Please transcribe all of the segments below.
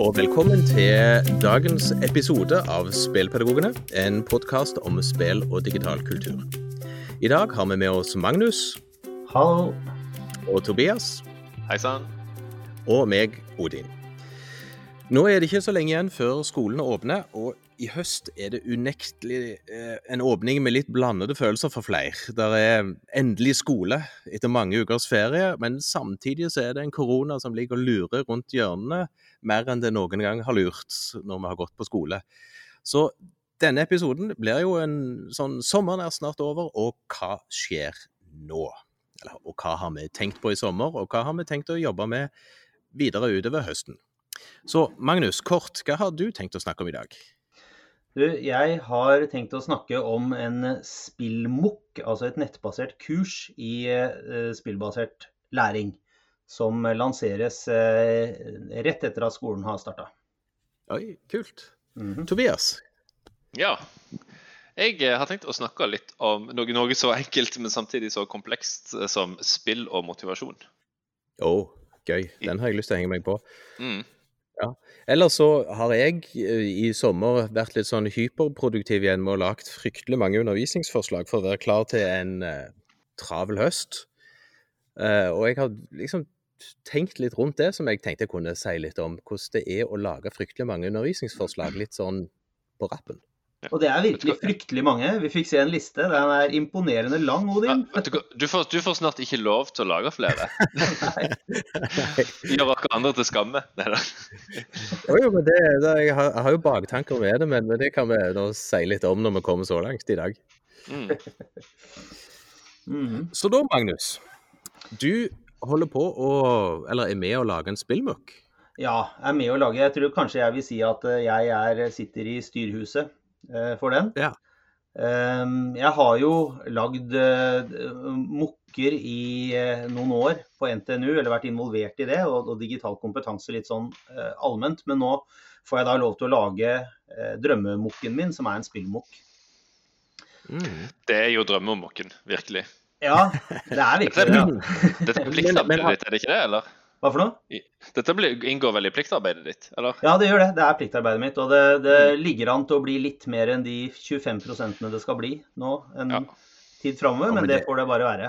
Og velkommen til dagens episode av Spelpedagogene, en podkast om spill og digital kultur. I dag har vi med oss Magnus Hallo. og Tobias, Hei sann. og meg, Odin. Nå er det ikke så lenge igjen før skolene åpner, og i høst er det unektelig eh, en åpning med litt blandede følelser for flere. Der er endelig skole etter mange ukers ferie, men samtidig så er det en korona som ligger og lurer rundt hjørnene mer enn det noen gang har lurt når vi har gått på skole. Så denne episoden blir jo en sånn Sommeren er snart over, og hva skjer nå? Eller, og hva har vi tenkt på i sommer, og hva har vi tenkt å jobbe med videre utover høsten? Så Magnus, kort, hva har du tenkt å snakke om i dag? Du, jeg har tenkt å snakke om en spillmokk, altså et nettbasert kurs i eh, spillbasert læring, som lanseres eh, rett etter at skolen har starta. Oi, kult. Tobias? Ja. Jeg eh, har tenkt å snakke litt om noe, noe så enkelt, men samtidig så komplekst som spill og motivasjon. Å, gøy. Den har jeg lyst til å henge meg på. Mm. Ellers så har jeg eh, i sommer vært litt sånn hyperproduktiv igjen med å lagt fryktelig mange undervisningsforslag for å være klar til en eh, travel høst. Eh, og jeg har liksom tenkt litt rundt det, som jeg tenkte jeg kunne si litt om. Hvordan det er å lage fryktelig mange undervisningsforslag litt sånn på rappen. Og det er virkelig fryktelig mange. Vi fikk se en liste. Den er imponerende lang, Ja, Odin. vet du, du, får, du får snart ikke lov til å lage flere. Gjør dere andre til skamme. Jo, jo, men det, det, jeg, har, jeg har jo baktanker med det, men, men det kan vi da si litt om når vi kommer så langt i dag. Mm. mm. Så da, Magnus. Du holder på å Eller er med å lage en spillmukk. Ja, jeg er med å lage. Jeg tror kanskje jeg vil si at eh, jeg er, sitter i styrhuset for den. Ja. Ehm, Jeg har jo lagd eh, mokker i eh, noen år på NTNU, eller vært involvert i det, og, digital kompetanse litt sånn eh, allment. Men nå får jeg da lov til å lage eh, drømmemokken min, som er en spillmokk. Mm. Det er jo drømmemokken, virkelig. Ja, det er virkelig det. er, dette er pliktarbeidet ditt, er det ikke det? eller? Hva for noe? Dette blir, inngår vel i pliktarbeidet ditt, eller? Ja, det gjør det. Det er pliktarbeidet mitt. Og det, det ligger an til å bli litt mer enn de 25% det skal bli nå en Ja. tid framover, Ja, men men det får det bare være.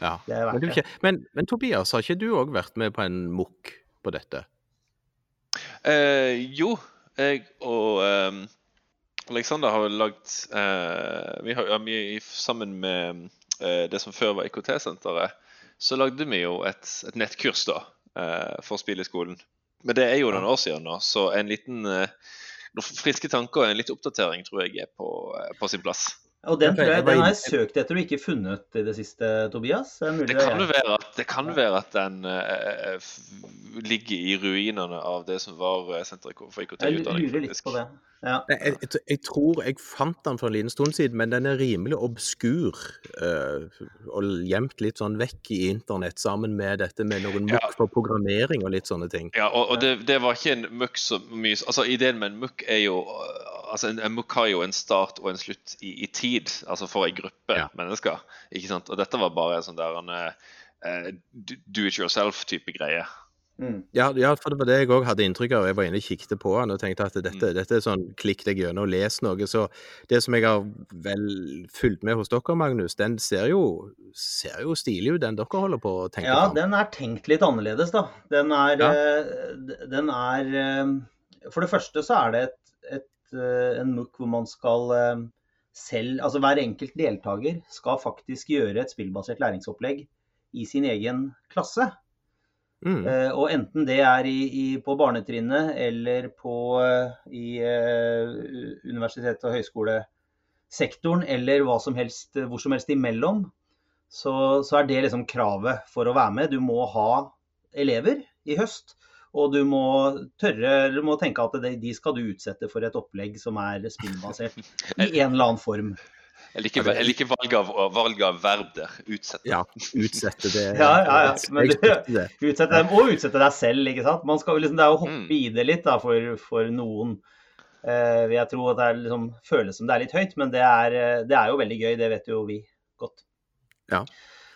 Ja. Det er verdt Men, det. men, men Tobias, har ikke du òg vært med på en mukk på dette? Eh, jo, jeg og eh, Alexander har lagd eh, Vi har mye sammen med eh, det som før var IKT-senteret, så lagde vi jo et, et nettkurs da eh, for spill i skolen. Men det er jo noen år siden nå, så en liten eh, noen friske tanker og en liten oppdatering tror jeg er på, eh, på sin plass. Og den, Ok, tror jeg, jeg den har jeg søkt etter og ikke funnet i det siste, Tobias. Det mulig Det det kan jo være at, det kan være at den uh, f- ligger i ruinene av det som var eh, Senteret for Jeg IKT-utdanning. lurer litt på det. Ja. Jeg, jeg, jeg tror jeg fant den for en liten stund siden, men den er rimelig obskur. Uh, og gjemt litt sånn vekk i internett sammen med dette med noen Ja. for programmering og litt sånne ting. Ja, og, og det, det var ikke en mukk så mye Altså, ideen med en mukk er jo uh, Altså, en, en har jo en start og en slutt i, i tid, altså for ei gruppe Ja. mennesker. Ikke sant? Og dette var bare en sånn der en uh, do it yourself-type greie. Mm. Ja, ja, for det var det jeg òg hadde inntrykk av. Jeg var inne og kikket på den og tenkte at dette, Mm. dette er sånn klikk deg gjennom og les noe. Så det som jeg har vel fulgt med hos dere, Magnus, den ser jo, ser jo stilig ut, den dere holder på å tenke på. Ja, om. den er tenkt litt annerledes, da. Den er, Ja. eh, den er eh, For det første så er det et, et, en MOOC hvor man skal eh, selv Altså hver enkelt deltaker skal faktisk gjøre et spillbasert læringsopplegg i sin egen klasse. Mm. Eh, og enten det er i, i, på barnetrinnet eller på, eh, i uh, universitet- og høyskolesektoren, eller hva som helst, hvor som helst imellom, så, så er det liksom kravet for å være med. Du må ha elever i høst. Og du må tørre, eller du må tenke at de, de skal du utsette for et opplegg som er spillbasert i en eller annen form. Jeg liker, jeg liker valg, av, valg av verb der. Utsette. Ja, utsette det. Ja, ja, ja, men det- det. Utsette dem, og utsette deg selv, ikke sant. Man skal, liksom, det er å hoppe Mm. i det litt da, for, for noen. Uh, jeg tror at det er liksom, føles som det er litt høyt, men det er, eh, det er jo veldig gøy. Det vet jo vi godt. Ja.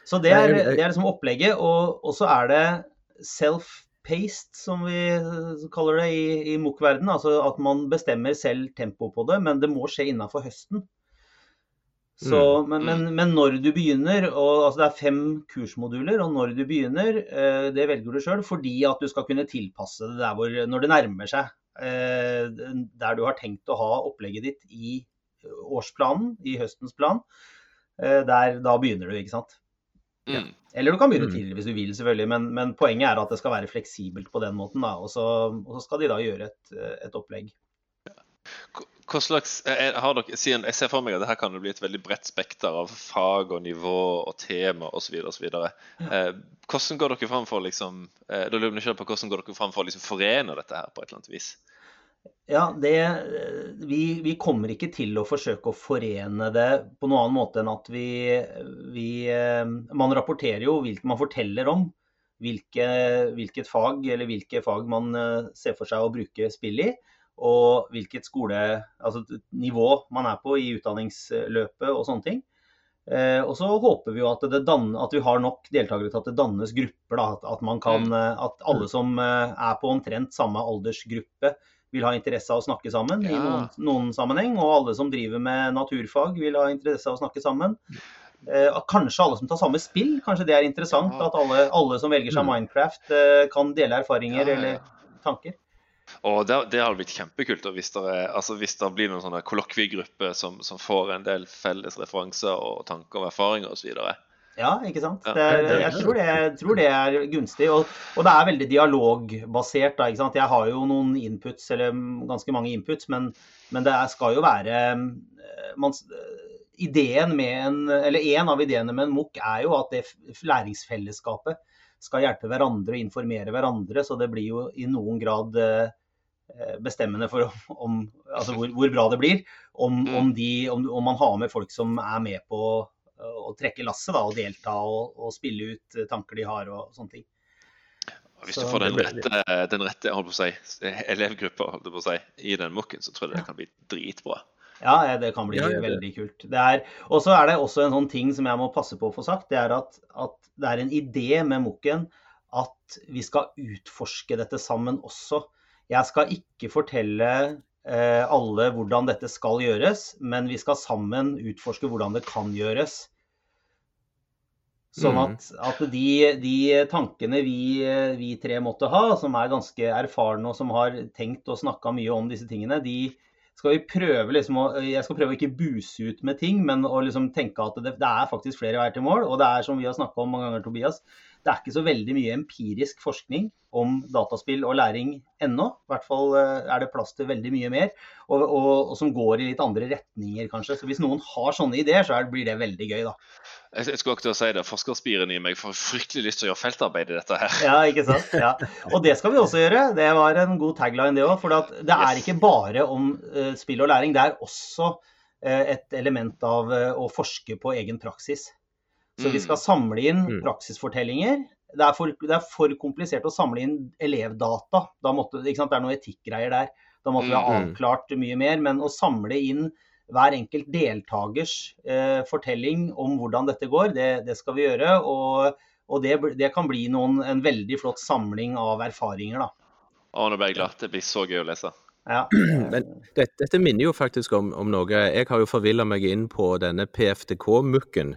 Så det er, det er liksom opplegget. Og, og så er det self-paced, som vi kaller det i, i MOOC-verdenen. Altså at man bestemmer selv tempo på det, men det må skje innafor høsten. Så, Mm. men, men, men når du begynner, og altså det er fem kursmoduler, og når du begynner, eh, det velger du sjøl fordi at du skal kunne tilpasse det der hvor, når det nærmer seg. eh, Der du har tenkt å ha opplegget ditt i årsplanen, i høstens plan. eh, Der, da begynner du, ikke sant. Mm. Eller du kan begynne Mm. tidligere hvis du vil, selvfølgelig, men, men poenget er at det skal være fleksibelt på den måten. Da, og, så, og så skal de da gjøre et, et opplegg. Hva slags, eh, har dere, siden Jeg ser for meg at dette kan bli et veldig bredt spekter av fag og nivå og tema osv. Eh, hvordan går dere fram for liksom, eh, da lurer jeg på hvordan går dere fram for å liksom forene dette her på et eller annet vis? Ja, det, vi, vi kommer ikke til å forsøke å forene det på noen annen måte enn at vi, vi eh, Man rapporterer jo, hvilke man forteller om hvilke, hvilket fag eller hvilke fag man eh, ser for seg å bruke spill i. Og hvilket skole, altså nivå man er på i utdanningsløpet og sånne ting. Eh, og så håper vi jo at, det dan at vi har nok deltakere til at det dannes grupper. Da, at, man kan, eh, at alle som eh, er på omtrent samme aldersgruppe vil ha interesse av å snakke sammen i noen, noen sammenheng. Og alle som driver med naturfag vil ha interesse av å snakke sammen. Eh, kanskje alle som tar samme spill, kanskje det er interessant. Ja. At alle, alle som velger seg Mm. Minecraft eh, kan dele erfaringer Ja, ja. eller tanker. Og det, det hadde blitt kjempekult og hvis, det er, altså hvis det blir noen sånne kollokviegrupper som, som får en del felles referanser og tanker og erfaringer osv. Ja, ikke sant. Ja, Det, er- jeg tror det, tror det er gunstig. Og, og det er veldig dialogbasert. Da, ikke sant? Jeg har jo noen inputs, eller ganske mange inputs, men, men det er, skal jo være eh, man, eh, ideen med en, eller En av ideene med en MOOC er jo at det læringsfellesskapet skal hjelpe hverandre og informere hverandre. Så det blir jo i noen grad eh, bestemmende for om, om, altså hvor, hvor bra det blir. Om, Mm. om, de, om, om man har med folk som er med på å trekke lasset da, og delta og, og spille ut eh, tanker de har og sånne ting. Hvis du får den rette, den rette holdt på å si, elevgruppa holdt på å si, i den mokken, så tror jeg det kan bli dritbra. Ja, eh, det kan bli Ja, ja, det- veldig kult. Er, og så er det også en sånn ting som jeg må passe på å få sagt. Det er at, at det er en idé med Mokken at vi skal utforske dette sammen også. Jeg skal ikke fortelle eh, alle hvordan dette skal gjøres, men vi skal sammen utforske hvordan det kan gjøres. Sånn Mm. at, at de, de tankene vi, vi tre måtte ha, som er ganske erfarne og som har tenkt og snakka mye om disse tingene, de skal vi prøve liksom å, Jeg skal prøve å ikke buse ut med ting, men å liksom tenke at det, det er faktisk flere veier til mål. Og det er som vi har snakka om mange ganger, Tobias, det er ikke så veldig mye empirisk forskning om dataspill og læring ennå. I hvert fall eh, er det plass til veldig mye mer, og, og, og som går i litt andre retninger, kanskje. Så hvis noen har sånne ideer, så er, blir det veldig gøy, da. Jeg, jeg skulle akkurat si det, Forskerspiren i meg får fryktelig lyst til å gjøre feltarbeid i dette her. Ja, ikke sant. Ja. Og det skal vi også gjøre. Det var en god tagline, det òg. For det er ikke bare om uh, spill og læring. Det er også uh, et element av uh, å forske på egen praksis. Så vi Mm. skal samle inn Mm. praksisfortellinger. Det er, for, det er for komplisert å samle inn elevdata. Da måtte, ikke sant? Det er noen etikkgreier der. Da måtte vi ha Mm. avklart mye mer. Men å samle inn hver enkelt deltakers eh, fortelling om hvordan dette går, det, det skal vi gjøre. Og, og det, det kan bli noen, en veldig flott samling av erfaringer, da. Å, nå ble jeg glad. Det blir så gøy å lese. Ja. Men dette, dette minner jo faktisk om, om noe Jeg har jo forvilla meg inn på denne PFTK-mukken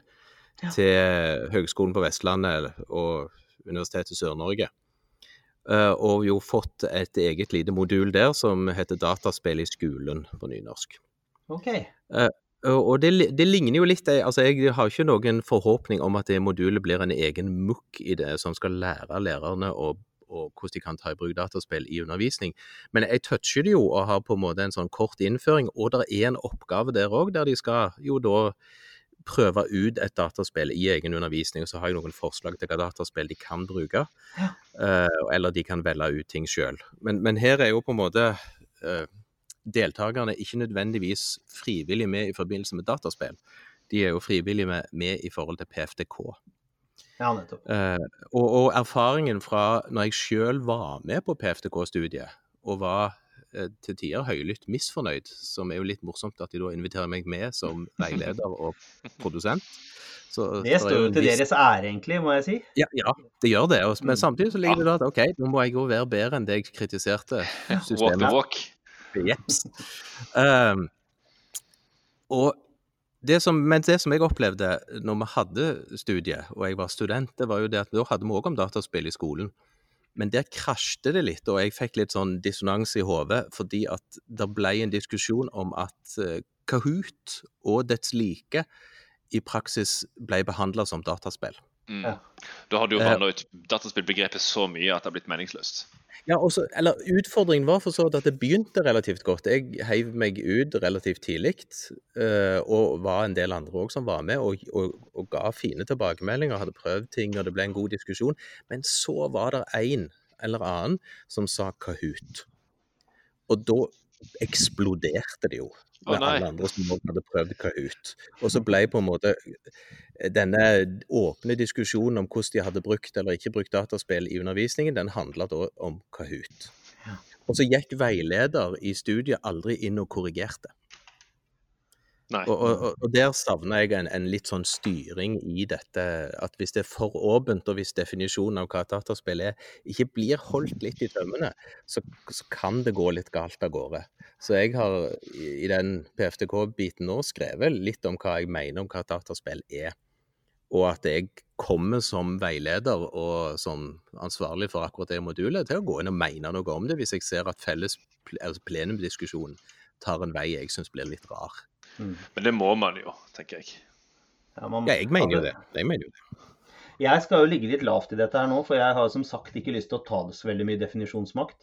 Ja. til Høgskolen på Vestlandet og Universitetet i Sør-Norge. Eh, og jo fått et eget lite modul der som heter 'Dataspill i skolen' på nynorsk. OK. Og og det, det ligner jo litt altså Jeg har ikke noen forhåpning om at det modulet blir en egen MOOC i det, som skal lære lærerne å, og hvordan de kan ta i bruk dataspill i undervisning. Men jeg toucher det jo og har på en måte en sånn kort innføring, og det er en oppgave der òg, der de skal jo da prøve ut et dataspill i egen undervisning, og så har jeg noen forslag til hva dataspill de kan bruke. Ja. Eh, eller de kan velge ut ting sjøl. Men, men her er jo på en måte eh, deltakerne ikke nødvendigvis frivillig med i forbindelse med dataspill. De er jo frivillige med, med i forhold til PFDK. Ja, nettopp. Eh, og, og erfaringen fra når jeg sjøl var med på PFDK-studiet, og var til tider høylytt misfornøyd, som er jo litt morsomt at de da inviterer meg med som veileder og produsent. Så, det står jo til deres ære, egentlig, må jeg si. Ja, ja det gjør det. Men mm. samtidig så ligger det da at OK, nå må jeg jo være bedre enn det jeg kritiserte systemet. Walk the walk. Jeps. Um, og det som, men det som jeg opplevde når vi hadde studiet, og jeg var student, det var jo det at da hadde vi òg om dataspill i skolen. Men der krasjte det litt, og jeg fikk litt sånn dissonans i hodet, fordi at det ble en diskusjon om at uh, Kahoot og dets like i praksis ble behandla som dataspill. Mm. Ja. Da har du vanna ut dataspillbegrepet så mye at det har blitt meningsløst. Ja, også, eller Utfordringen var for så vidt at det begynte relativt godt. Jeg heiv meg ut relativt tidlig, uh, og var en del andre òg som var med, og, og, og, ga fine tilbakemeldinger, hadde prøvd ting, og det ble en god diskusjon. Men så var det en eller annen som sa Kahoot. Og da eksploderte det jo med oh, alle andre som hadde prøvd Kahoot. Og så ble på en måte eh, denne åpne diskusjonen om hvordan de hadde brukt eller ikke brukt dataspill i undervisningen, den handla da om Kahoot. Og så gikk veileder i studiet aldri inn og korrigerte. Og, og, og, der savner jeg en, en, litt sånn styring i dette. At hvis det er for åpent, og hvis definisjonen av hva dataspill er, ikke blir holdt litt i tømmene, så, så, kan det gå litt galt av gårde. Så jeg har i, den PFTK-biten nå skrevet litt om hva jeg mener om hva dataspill er. Og at jeg kommer som veileder og som ansvarlig for akkurat det modulet til å gå inn og mene noe om det, hvis jeg ser at felles altså plenumdiskusjon tar en vei jeg syns blir litt rar. Mm. Men det må man jo, tenker jeg. Ja, man, ja jeg mener jo det. Jeg mener jo det. Jeg skal jo ligge litt lavt i dette her nå, for jeg har som sagt ikke lyst til å ta det så veldig mye definisjonsmakt.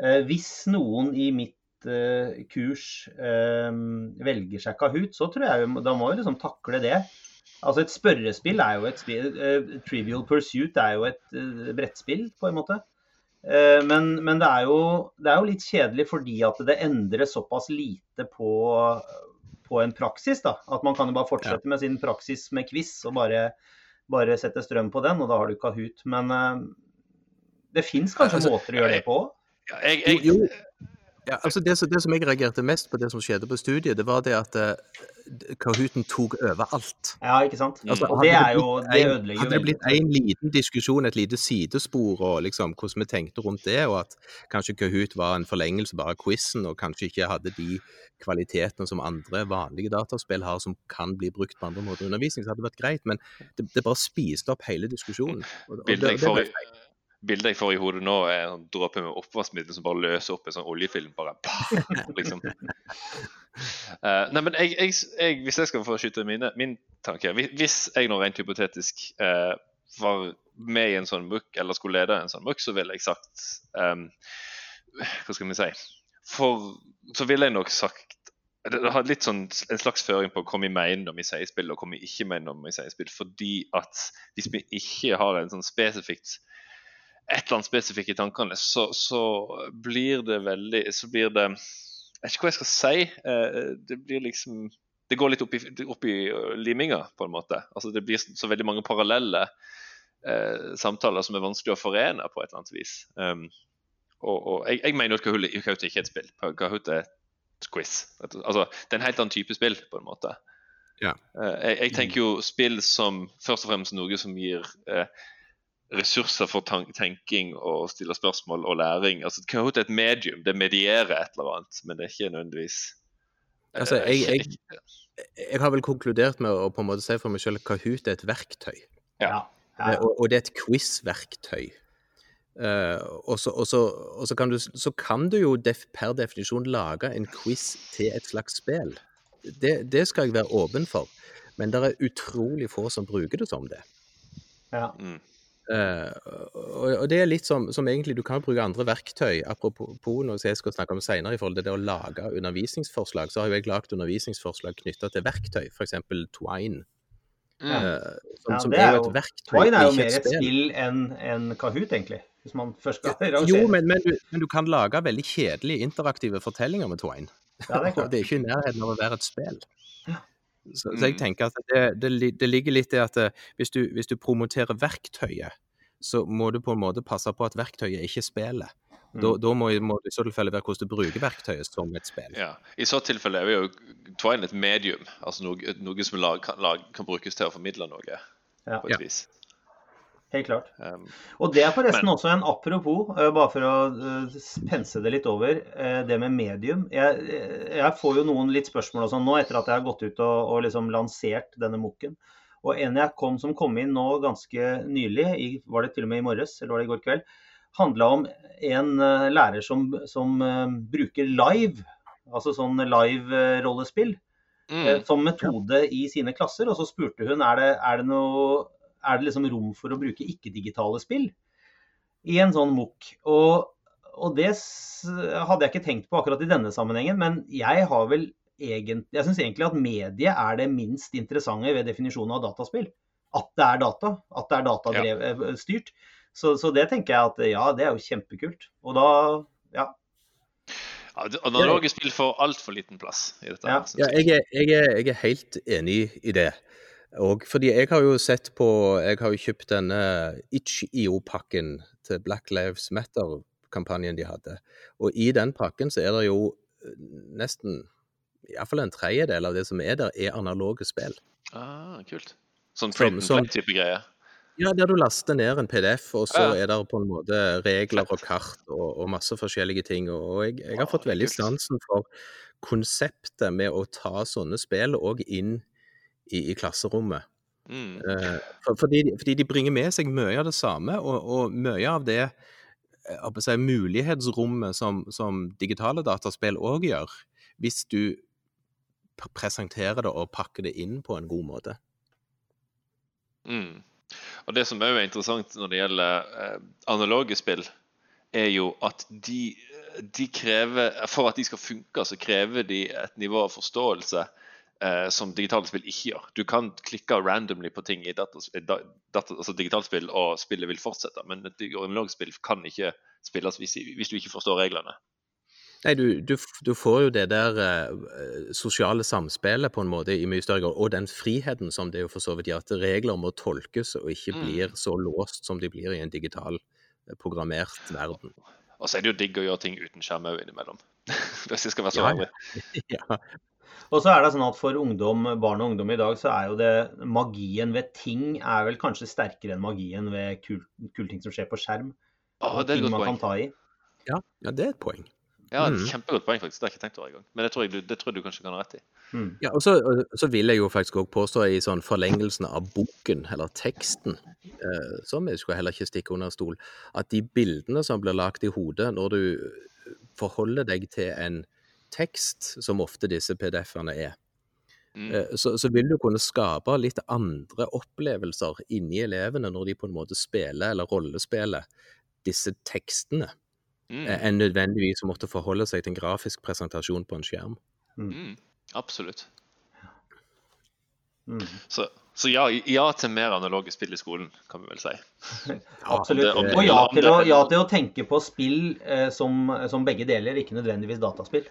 Eh, hvis noen i mitt eh, kurs eh, velger seg Kahoot, så tror jeg da må vi liksom takle det. Altså Et spørrespill er jo et spill. Uh, Trivial Pursuit er jo et uh, brettspill, på en måte. Uh, men, men det, er jo, det, er jo, litt kjedelig fordi at det endrer såpass lite på, på en praksis. da, At man kan jo bare fortsette ja. med sin praksis med quiz og bare, bare, sette strøm på den, og da har du Kahoot. Men uh, det fins kanskje altså, måter å gjøre det på òg? Ja, jeg, jeg, ja, altså det, det, som jeg reagerte mest på det som skjedde på studiet, det var det at uh, Kahooten tok over alt. Ja, ikke sant. Altså, og det er jo, det ødelegger jo Hadde det blitt en liten diskusjon, et lite sidespor, og liksom hvordan vi tenkte rundt det, og at kanskje Kahoot var en forlengelse bare av quizen, og kanskje ikke hadde de kvalitetene som andre vanlige dataspill har, som kan bli brukt på andre måter i undervisning, så hadde det vært greit. Men det, det bare spiste opp hele diskusjonen. Og, og det, det, det, bildet jeg får i hodet nå, er en dråpe med oppvaskmiddel som bare løser opp en sånn oljefilm. bare liksom. Uh, nei, men jeg, jeg, jeg, Hvis jeg skal få skyte mine, min tanke Hvis jeg nå rent hypotetisk uh, var med i en sånn MOOC, eller skulle lede en sånn MOOC, så ville jeg sagt um, Hva skal vi si For så ville jeg nok sagt det har litt sånn en slags føring på hva vi mener om i seiespill, og hva vi ikke mener om i seiespill. Fordi at hvis vi ikke har en sånn spesifikt et eller annet spesifikt i tankene, så, så, blir det veldig Så blir det Jeg vet ikke hva jeg skal si. Eh, det blir liksom Det går litt opp i, opp i liminga, på en måte. Altså Det blir så veldig mange parallelle eh, samtaler som er vanskelig å forene på et eller annet vis. Um, og, og jeg, jeg, mener at Kahoot ikke er et spill. Kahoot er et quiz. Altså, det er en helt annen type spill, på en måte. Ja. Uh, jeg, jeg, tenker jo spill som først og fremst noe som gir uh, ressurser for tenking og stille spørsmål og læring. Altså, Kahoot er et medium, det medierer et eller annet, men det er ikke nødvendigvis eh, Altså, jeg, jeg, jeg, har vel konkludert med å på en måte si for meg selv at Kahoot er et verktøy. Ja. ja. Og, og, det er et quiz-verktøy. Uh, og, så, og, så, og så, kan du, så, kan du, jo def, per definisjon lage en quiz til et slags spill. Det, det skal jeg være åpen for. Men det er utrolig få som bruker det som det. Ja. Mm. Uh, og, det er litt som, som, egentlig du kan bruke andre verktøy. Apropos noe jeg skal snakke om senere, i forhold til det å lage undervisningsforslag, så har jo jeg lagd undervisningsforslag knytta til verktøy, f.eks. Twine. Mm. Uh, som, ja, som er, er jo et verktøy. Twine er jo mer et spill enn en Kahoot, egentlig. Hvis man først skal rangere. Jo, men, men, du, men, du, kan lage veldig kjedelige interaktive fortellinger med Twine. Ja, det, er det er ikke i nærheten av å være et spill. Så, så, jeg mm. tenker at det, det, det ligger litt i at eh, hvis du, hvis du, promoterer verktøyet, så må du på en måte passe på at verktøyet ikke spiller. Mm. Da, da må, det i så tilfelle være hvordan du bruker verktøyet som et spill. Ja. I så tilfelle er vi jo Twine et medium, altså noe, noe som lag, kan, lag, kan brukes til å formidle noe. Ja. på et Ja. vis. Helt klart. Um, Og det er forresten Men- også en apropos, eh, bare for å eh, pense det litt over, eh, det med medium. Jeg, jeg får jo noen litt spørsmål og sånn nå etter at jeg har gått ut og, og liksom lansert denne mokken. Og en jeg kom som kom inn nå ganske nylig, i, var det til og med i morges eller var det i går kveld, handla om en lærer som, som bruker live, altså sånn live-rollespill mm, som metode i sine klasser. Og så spurte hun er det, er det, noe, er det liksom rom for å bruke ikke-digitale spill i en sånn MOOC. Og, og det hadde jeg ikke tenkt på akkurat i denne sammenhengen, men jeg har vel egentlig, jeg syns egentlig at medie er det minst interessante ved definisjonen av dataspill. At det er data. At det er datastyrt. Så, så det tenker jeg at ja, det er jo kjempekult. Og da ja. ja, Analoge spill får altfor liten plass i dette. Ja. Ja, jeg er, jeg, er, jeg er helt enig i det. Og fordi jeg har jo sett på Jeg har jo kjøpt denne Itch.io-pakken til Black Lives Matter-kampanjen de hadde. Og i den pakken så er det jo eh, nesten Iallfall en tredjedel av det som er der, er analoge spill. Ah, kult. Sånn print and play-type greie. Ja, der du laster ned en PDF, og så Ja. er det på en måte regler og kart og, og masse forskjellige ting. Og jeg, jeg har fått veldig sansen for konseptet med å ta sånne spill òg inn i, i klasserommet. Mm. Eh, for, fordi, fordi de bringer med seg mye av det samme, og, og mye av det eh, si, mulighetsrommet som, som digitale dataspill òg gjør, hvis du presenterer det og pakker det inn på en god måte. Mm. Og det som òg er interessant når det gjelder eh, analoge spill, er jo at de, de krever For at de skal funke, så krever de et nivå av forståelse som digitale spill ikke gjør. Du kan klikke randomly på ting i datas, eh, data, altså digitale spill, og spillet vil fortsette. Men et analogt spill kan ikke spilles hvis, hvis du ikke forstår reglene. Nei, du, du, du får jo det der eh, sosiale samspillet på en måte i mye større grad, og den friheten som det jo for så vidt gjør, at regler må tolkes og ikke Mm. blir så låst som de blir i en digital, eh, programmert verden. Og så er det jo digg å gjøre ting uten skjerm òg innimellom. Hvis jeg skal være så Ja, ja. ja. Og så er det sånn at for ungdom, barn og ungdom i dag, så er jo det magien ved ting er vel kanskje sterkere enn magien ved kul, ting som skjer på skjerm. Ah, og det er ting et man godt kan poeng. ta i. Ja, ja, det er et poeng. Ja, et Mm. Kjempegodt poeng, faktisk. Det har jeg ikke tenkt over engang. Men det tror jeg du, det tror jeg du kanskje kan ha rett i. Mm. Ja, og så, så vil jeg jo faktisk òg påstå i sånn forlengelsen av boken, eller teksten, eh, som jeg skulle heller ikke stikke under stol, at de bildene som blir lagt i hodet når du forholder deg til en tekst, som ofte disse PDF-ene er, Mm. eh, så, så vil du kunne skape litt andre opplevelser inni elevene når de på en måte spiller eller rollespiller disse tekstene, Mm. eh, enn nødvendigvis å måtte forholde seg til en grafisk presentasjon på en skjerm. Mm. Absolutt. Mm. Så, så ja, ja til mer analoge spill i skolen, kan vi vel si. Absolutt. det- om det- Og ja til, å, ja til å tenke på spill eh, som, som begge deler, ikke nødvendigvis dataspill.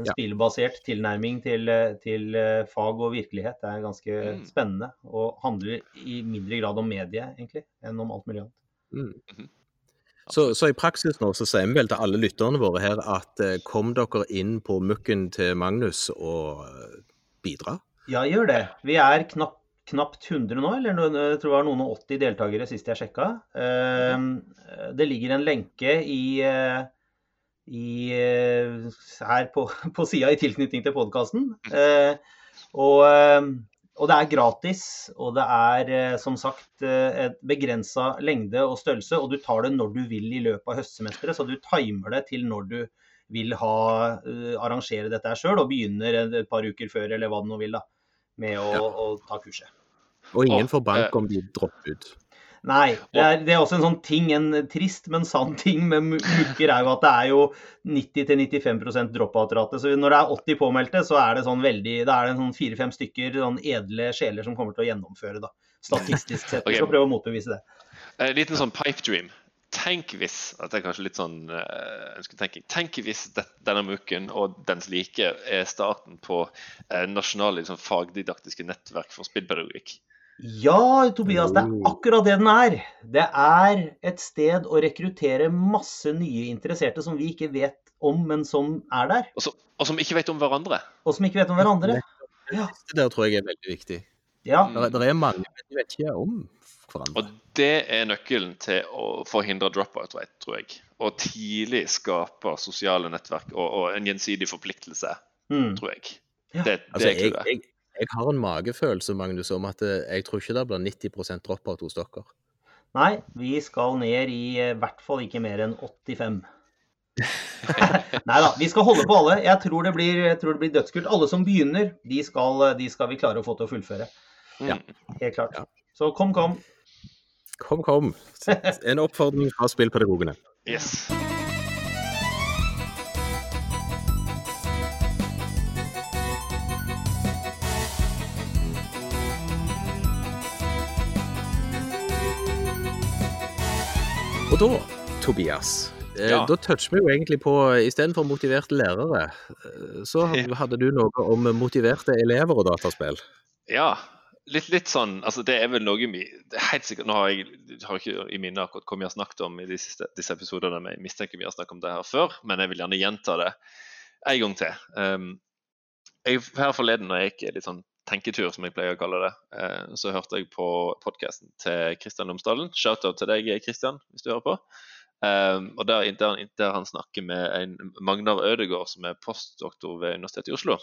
En Ja. spillbasert tilnærming til, eh, til eh, fag og virkelighet er ganske Mm. spennende. Og handler i mindre grad om medie, egentlig, enn om alt mulig annet. Mm. Mhm. Så, så i praksis nå så sier vi vel til alle lytterne våre her at eh, kom dere inn på mukken til Magnus og eh, bidra. Ja, gjør det. Vi er knapt knapt 100 nå, eller noen- jeg tror det var noen og 80 deltakere sist jeg sjekka. Eh, Det ligger en lenke i, eh, i eh, her på, på sida i tilknytning til podkasten. Og, eh, og det er gratis, og det er eh, som sagt eh, et begrensa lengde og størrelse. Og du tar det når du vil i løpet av høstsemesteret, så du timer det til når du vil ha, eh, arrangere dette sjøl, og begynner et, par uker før, eller hva du nå vil, da, med å, Ja. å ta kurset. Og ingen får bank eh, om de dropper ut. Nei, det er, det er også en sånn ting, en trist, men sann ting med mukker er jo at det er jo 90-95 drop-out-rate. Så når det er 80 påmeldte, så er det sånn veldig, da er det sånn fire-fem stykker sånn edle sjeler som kommer til å gjennomføre, da. Statistisk sett. Vi skal prøve å motbevise det. En liten sånn pipe dream. Tenk hvis at det er kanskje litt sånn eh, ønsketenking. Tenk hvis denne MOOC-en og dens like er starten på eh, nasjonale liksom, fagdidaktiske nettverk for spillpedagogikk. Ja, Tobias, det er Oh. akkurat det den er. Det er et sted å rekruttere masse nye interesserte som vi ikke vet om, men som er der. Og, så, og som ikke vet om hverandre. Og som ikke vet om hverandre. Ja. Det der tror jeg er veldig viktig. ja. Det er, er mange, de vet ikke om hverandre. Og det er nøkkelen til å forhindre dropout, rate, tror jeg. Og tidlig skape sosiale nettverk og, og en gjensidig forpliktelse, Mm. tror jeg. Ja. Det, det Altså, er jeg, jeg, jeg har en magefølelse, Magnus, om at eh, jeg tror ikke det blir 90% dropout hos dere. Nei, vi skal ned i i hvert fall ikke mer enn 85. Nei da, vi skal holde på alle. Jeg tror det blir, tror det blir dødskult. Alle som begynner, de skal, de skal vi klare å få til å fullføre. Ja. Helt klart. Ja. Så kom, kom. Kom, kom. En oppfordring fra spillpedagogene. Yes. Da, Tobias, eh, Ja. da toucher vi jo egentlig på Istedenfor motiverte lærere, eh, så hadde du noe om motiverte elever og dataspill. Ja. Litt, litt sånn altså Det er vel noe vi Helt sikkert Nå har jeg har ikke i minne akkurat hva vi har snakket om i de siste, disse episodene. men Jeg mistenker vi har snakket om det her før, men jeg vil gjerne gjenta det en gang til. Um, jeg, her forleden når jeg gikk litt sånn tenketur, som jeg pleier å kalle det, eh, så hørte jeg på podkasten til Kristian Lomsdalen. Shout-out til deg, Kristian, hvis du hører på. Um, og der, der, der han snakker med en Magnar Ødegaard, som er postdoktor ved Universitetet i Oslo.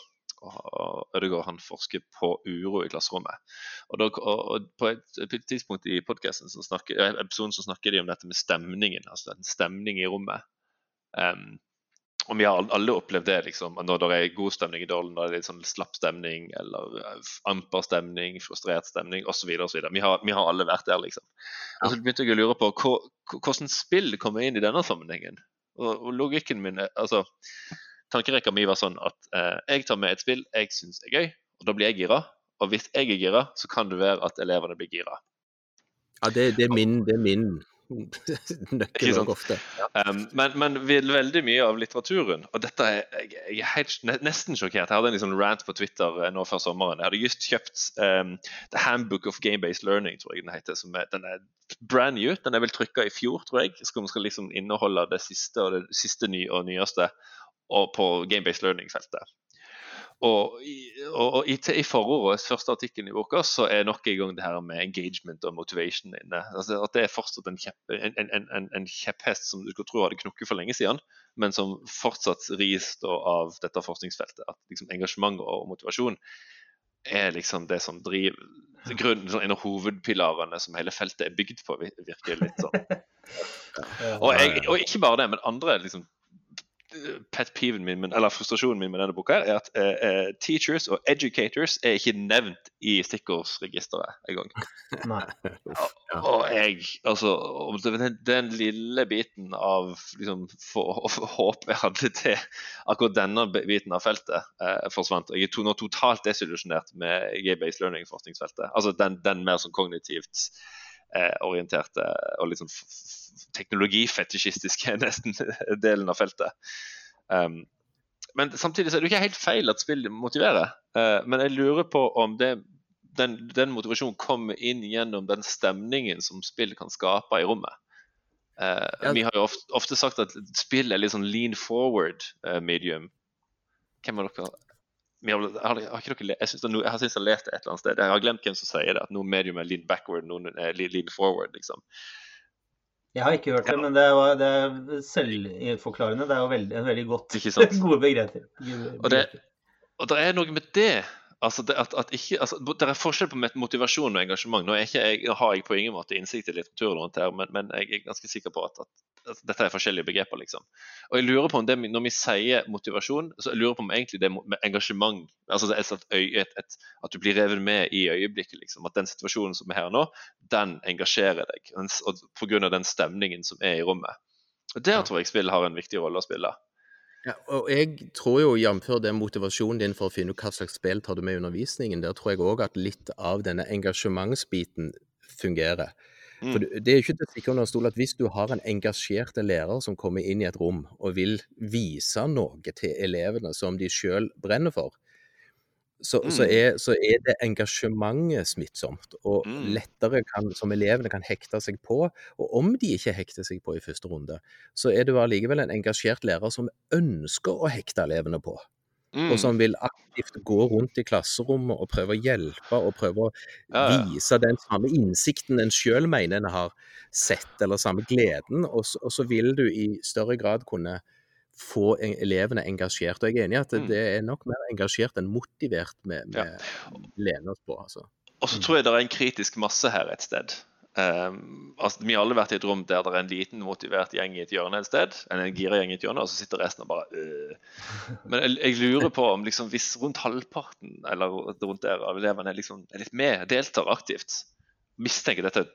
Og Ødegaard han forsker på uro i klasserommet. Og, da, og, På et, tidspunkt i podcasten så snakker, eh, episoden snakker de om dette med stemningen. altså en stemning i rommet. Um, og vi har alle opplevd det, liksom. Når det er god stemning i dårlig, når det er litt sånn slapp stemning, eller eh, amper stemning, frustrert stemning osv. Vi, har- vi har alle vært der, liksom. Og så begynte jeg å lure på hvordan spill kommer inn i denne sammenhengen. Og, og logikken min er, altså Tankerekka mi var sånn at eh, jeg tar med et spill jeg syns er gøy, og da blir jeg gira. Og hvis jeg er gira, så kan det være at elevene blir gira. Ja, det, det er min, det er min Ikke nøkkel ofte. Um, men, men veldig mye av litteraturen Og dette er jeg, jeg er helt, nesten sjokkert. Jeg hadde en liksom rant på Twitter eh, nå før sommeren. Jeg hadde just kjøpt um, The Handbook of Game-Based Learning, tror jeg den heter. Som er, den er brand new. Den er vel trykka i fjor, tror jeg. som skal liksom inneholde det siste og det siste ny og nyeste og på game-based learning-feltet. Og, og, og i, i forordet, første artikkel i boka, så er nok en gang det her med engagement og motivation inne. Altså at Det er fortsatt en, kjepp, en, en, en, en kjepphest som du skulle tro hadde knukket for lenge siden, men som fortsatt ris av dette forskningsfeltet. At liksom engasjement og motivasjon er liksom det som driver grunnen, sånn En av hovedpilarene som hele feltet er bygd på, virker litt sånn. Og, jeg, og ikke bare det, men andre liksom pet peeven min, men, eller frustrasjonen min med denne boka, her, er at eh, eh, teachers og educators er ikke nevnt i stikkordsregisteret engang. Og jeg, altså, og den, den lille biten av liksom, for, for, håp jeg hadde til akkurat denne biten av feltet, eh, forsvant. Jeg er to, nå totalt desillusjonert med gay-based learning-forskningsfeltet. Altså den, den mer sånn kognitivt orienterte og litt sånn teknologifetisjistiske nesten delen av feltet. Um, men samtidig så er det jo ikke helt feil at spill motiverer. Uh, men jeg lurer på om det, den, den motivasjonen kommer inn gjennom den stemningen som spill kan skape i rommet. Uh, Ja. Vi har jo ofte, ofte sagt at spill er litt sånn lean forward eh, medium. Hvem av dere har, har, har dere, jeg, syns jeg jeg har lest det et eller annet sted. Jeg har glemt hvem som sier det. At noen medium er lean backward, noen er lean forward. liksom. Jeg har ikke hørt det, men det er, det er selvforklarende. Det er jo veldig, en veldig godt, gode begreper. Og det, og det er noe med det. Altså det, at, at ikke, altså, det er forskjell på motivasjon og engasjement. Nå, ikke jeg, nå har jeg på ingen måte innsikt i litteraturen, rundt her, men, men jeg er ganske sikker på at, at, at dette er forskjellige begreper. liksom. Og jeg lurer på om det, Når vi sier motivasjon, så jeg lurer på om egentlig det med engasjement altså er et, et, At du blir revet med i øyeblikket. liksom, At den situasjonen som er her nå, den engasjerer deg. Og Pga. den stemningen som er i rommet. Og Der tror jeg spill har en viktig rolle å spille. Ja, og jeg tror jo, jf. den motivasjonen din for å finne ut hva slags spill tar du med i undervisningen, der tror jeg òg at litt av denne engasjementsbiten fungerer. Mm. For det det er ikke til å stikke under stol at hvis du har en engasjert lærer som kommer inn i et rom og vil vise noe til elevene som de sjøl brenner for, så, Mm. så, er, så er det engasjementet smittsomt, og Mm. lettere kan, som elevene kan hekte seg på. Og om de ikke hekter seg på i første runde, så er du allikevel en engasjert lærer som ønsker å hekte elevene på. Mm. Og som vil aktivt gå rundt i klasserommet og prøve å hjelpe og prøve å Ja, vise den samme innsikten en sjøl mener en har sett, eller samme gleden. Og så, og så vil du i større grad kunne få elevene engasjert. Og jeg er enig i at det, Mm. det er nok mer engasjert enn motivert vi Ja. lener oss på. altså. Og så tror jeg det er en kritisk masse her et sted. Um, altså, vi har alle vært i et rom der det er en liten motivert gjeng i et hjørne et sted. En gira gjeng i et hjørne, og så sitter resten og bare øh. Men jeg, jeg lurer på om liksom, hvis rundt halvparten eller rundt der av elevene liksom, er litt med, deltar aktivt Mistenker dette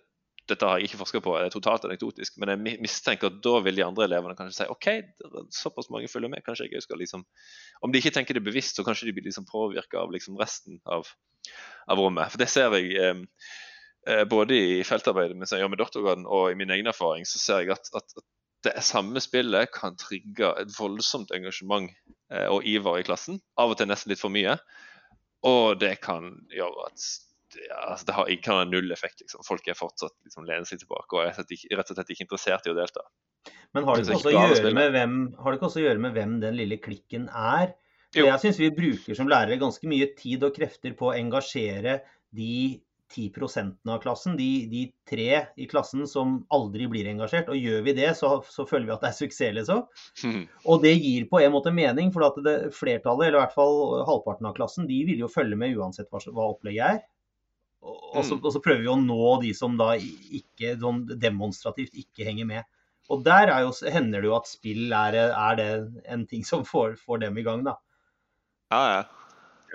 dette har jeg ikke forska på, det er totalt anekdotisk, men jeg mistenker at da vil de andre elevene kanskje si OK, såpass mange følger med, kanskje jeg skal liksom Om de ikke tenker det bevisst, så kanskje de blir liksom påvirka av liksom resten av, av rommet. For det ser jeg eh, både i feltarbeidet mens jeg gjør med doktorgraden, og i min egen erfaring, så ser jeg at, at, at det samme spillet kan trigge et voldsomt engasjement eh, og iver i klassen. Av og til nesten litt for mye. Og det kan gjøre at ja, altså det har, kan ha null effekt. Liksom. Folk er fortsatt liksom, lener seg tilbake og er rett og slett ikke, interessert i å delta. Men har det, Det ikke også å gjøre med hvem, har det ikke også å gjøre med hvem den lille klikken er? Jo. Jeg syns vi bruker som lærere ganske mye tid og krefter på å engasjere de 10% av klassen, de, de tre i klassen som aldri blir engasjert. Og gjør vi det, så, så føler vi at det er suksess, liksom. Mm. Og det gir på en måte mening, for at det flertallet, eller i hvert fall halvparten av klassen, de vil jo følge med uansett hva, hva opplegget er. Og, og, så, Mm. og så prøver vi å nå de som da ikke sånn demonstrativt ikke henger med. Og der er jo, hender det jo at spill er, er det en ting som får, får dem i gang, da. Ja, ja.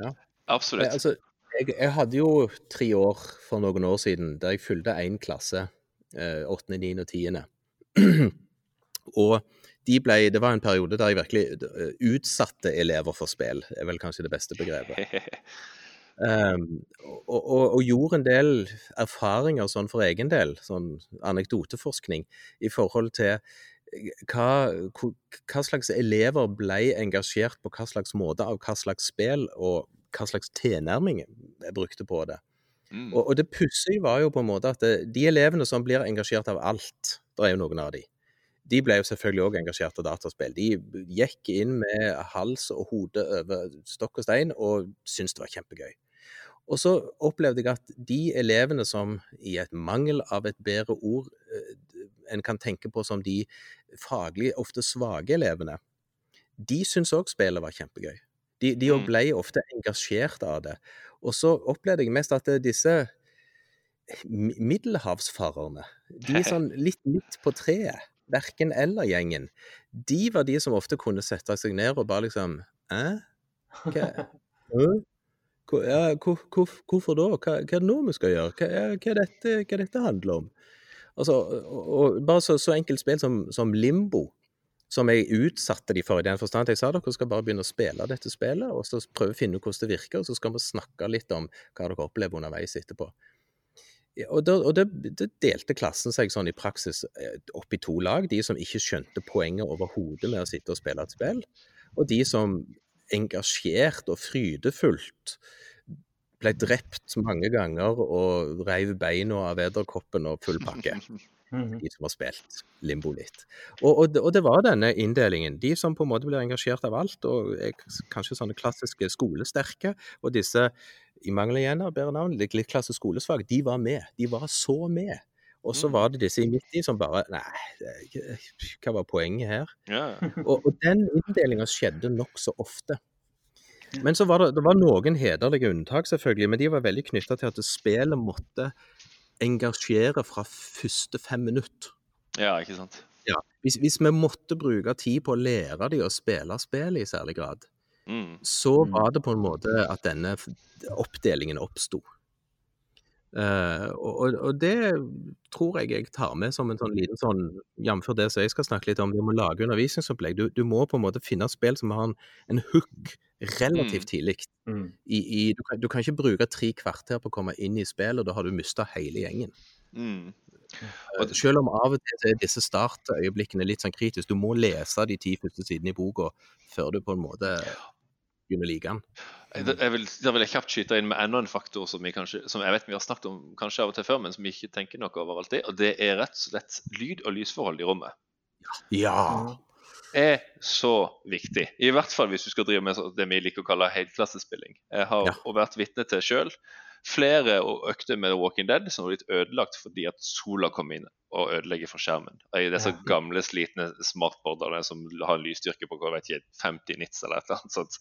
Ja. Absolutt. Ja, Altså, jeg, jeg hadde jo tre år for noen år siden der jeg fulgte én klasse, eh, åttende, niende og tiende. og de ble, det var en periode der jeg virkelig eh, utsatte elever for spill, er vel kanskje det beste begrepet. Um, og, og, og gjorde en del erfaringer sånn for egen del, sånn anekdoteforskning, i forhold til eh, hva, hva slags elever ble engasjert på hva slags måte av hva slags spill, og hva slags tilnærming jeg brukte på det. Mm. Og, og det pussige var jo på en måte at det, de elevene som blir engasjert av alt, det er jo noen av de, de ble jo selvfølgelig òg engasjert av dataspill. De gikk inn med hals og hode over stokk og stein og syntes det var kjempegøy. Og så opplevde jeg at de elevene som i et mangel av et bedre ord eh, en kan tenke på som de faglig ofte svake elevene, de syntes òg spillet var kjempegøy. De, de Mm. ble ofte engasjert av det. Og så opplevde jeg mest at eh, disse middelhavsfarerne, de sånn litt midt på treet, verken eller-gjengen, de var de som ofte kunne sette seg ned og bare liksom Æ? Hva? Hæ? Hvor, ja, hvor, hvor, hvorfor da? Hva, hva er det nå vi skal gjøre? Hva, er- hva, er dette, hva er dette handler om? Altså, og, og bare så, så enkelt spill som, som Limbo, som jeg utsatte de for i den forstand at jeg sa dere skal bare begynne å spille dette spillet, og så prøve å finne ut hvordan det virker, og så skal vi snakke litt om hva dere opplever underveis etterpå. Og, da, og det, det delte klassen seg sånn i praksis eh, opp i to lag. De som ikke skjønte poenget overhodet med å sitte og spille et spill, og de som engasjert og frydefullt ble drept mange ganger og reiv beina av edderkoppen og full pakke. de som har spilt limbo litt. Og, og, og det var denne inndelingen. De som på en måte blir engasjert av alt, og er kanskje sånne klassiske skolesterke, og disse i mangel igjen av bedre navn, litt, litt klasse skolesvak, de var med. De var så med. Og så Mm. var det disse i midt i som bare Nei, hva var poenget her? Ja. Og, og den inndelinga skjedde nokså ofte. Men så var det, det var noen hederlige unntak, selvfølgelig, men de var veldig knytta til at spillet måtte engasjere fra første fem minutter. ja, ikke sant. Hvis, hvis vi måtte bruke tid på å lære de å spille spillet i særlig grad, Mm. så Mm. var det på en måte at denne oppdelingen oppsto. Eh, og, og, det tror jeg jeg tar med som en sånn liten sånn, jf. det som jeg skal snakke litt om, vi må lage undervisningsopplegg. Du, du må på en måte finne spill som har en, en hook relativt tidlig. Mm. I, i, du, kan, du kan ikke bruke tre kvarter på å komme inn i spillet, og da har du mista hele gjengen. Mm. Og selv om av og til er disse startøyeblikkene litt sånn kritiske, du må lese de ti første sidene i boka før du på en måte begynner å like den. Jeg, vil, jeg vil kjapt skyte inn med enda en faktor som, vi kanskje, som jeg vet vi har snakket om kanskje av og til før, men som vi ikke tenker noe over alltid. Og det er rett og slett lyd- og lysforhold i rommet. Ja. er så viktig. I hvert fall hvis du skal drive med det vi liker å kalle helklassespilling. Jeg har Ja. vært vitne til sjøl flere økter med The Walking Dead som har blitt ødelagt fordi at sola kom inn og ødelegger for skjermen. I disse Ja. gamle, slitne smartboardene som har en lysstyrke på hva vet jeg, 50 nits eller et eller annet sånt.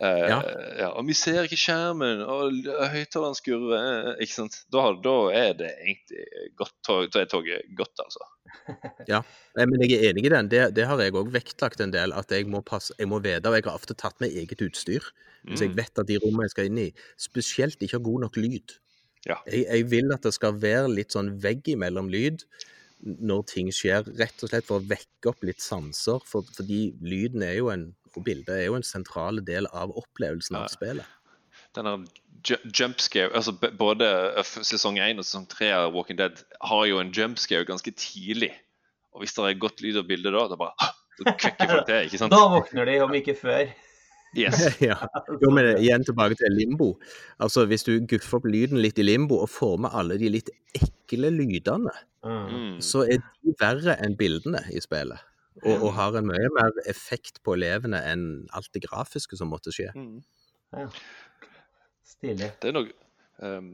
uh, Ja. ja, og vi ser ikke skjermen, og høyttaleren skurrer. eh, Ikke sant? Da, da er det egentlig godt tog, da er toget godt, altså. ja, Men jeg er enig i den. Det, det har jeg òg vektlagt en del. At jeg må, passe, jeg må vite, og jeg har ofte tatt med eget utstyr. Hvis jeg Mm. vet at de rommene jeg skal inn i, spesielt ikke har god nok lyd. Ja. Jeg, jeg vil at det skal være litt sånn vegg imellom lyd når ting skjer, rett og slett for å vekke opp litt sanser. For, fordi lyden er jo en, og bildet er jo en sentral del av opplevelsen Ja. av spillet. denne jumpscare, jump scare altså Både eh, sesong 1 og sesong 3 av Walking Dead har jo en jump scare ganske tidlig. Og hvis det er godt lyd og bilde da, da bare da kvekker folk til, ikke sant? Da våkner de, om ikke før. Yes. ja. Jo, men igjen tilbake til limbo. Altså, Hvis du guffer opp lyden litt i limbo og får med alle de litt ekle lydene, Mm. Så er de verre enn bildene i spillet. Og, og har en mye mer effekt på elevene enn alt det grafiske som måtte skje. Mm. Stilig. Det er noe um,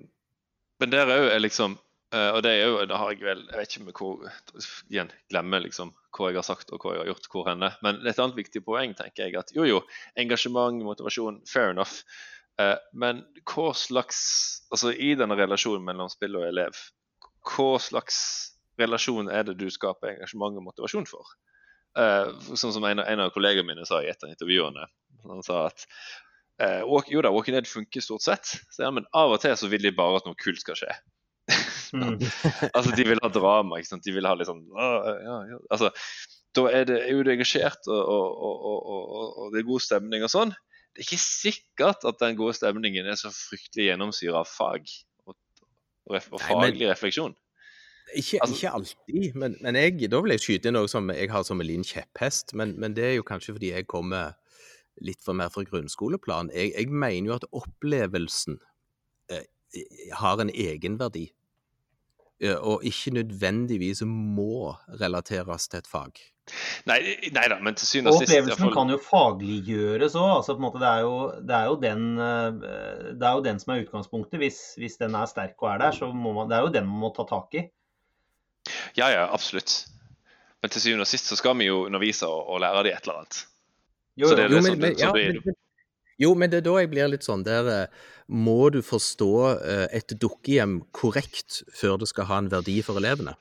Men der òg er liksom eh, Og det er jo Da har jeg vel Jeg vet ikke med hvor Igjen, glemmer liksom hva jeg har sagt og hva jeg har gjort hvor henne. Men et annet viktig poeng tenker jeg at jo, jo, engasjement, motivasjon, fair enough. Uh, men hva slags Altså i denne relasjonen mellom spill og elev, hva slags relasjon er det du skaper engasjement og motivasjon for? Uh, sånn som en, en av kollegene mine sa i et av intervjuene. Han sa at jo da, Walking Dead funker stort sett, så, ja, men av og til så vil de bare at noe kult skal skje. Mm. Altså, De vil ha drama. ikke sant? De vil ha litt sånn ja, ja. Altså, Da er det, er jo det engasjert, og, og, og, og, det er god stemning og sånn. Det er ikke sikkert at den gode stemningen er så fryktelig gjennomsyra av fag og faglig refleksjon. Ikke, Altså- ikke alltid, men, men jeg, da vil jeg skyte inn noe som jeg har som en liten kjepphest. Men, men det er jo kanskje fordi jeg kommer litt for mer fra grunnskoleplan. Jeg, jeg mener jo at opplevelsen eh, har en egenverdi. Eh, og ikke nødvendigvis må relateres til et fag. Nei, nei da, men til syvende Og sist opplevelsen fall- kan jo fagliggjøres òg. Altså, på en måte, det, er jo, det, er jo den, eh, det er jo den som er utgangspunktet. Hvis, hvis den er sterk og er der, så må man, det er jo den man må ta tak i. Ja, ja, absolutt. Men til syvende og sist så skal vi jo undervise og, og lære de et eller annet. Jo, Så det er jo. det men, som- men, så ja, det er- men, jo, men det er da jeg blir litt sånn der eh, Må du forstå eh, et dukkehjem korrekt før det skal ha en verdi for elevene?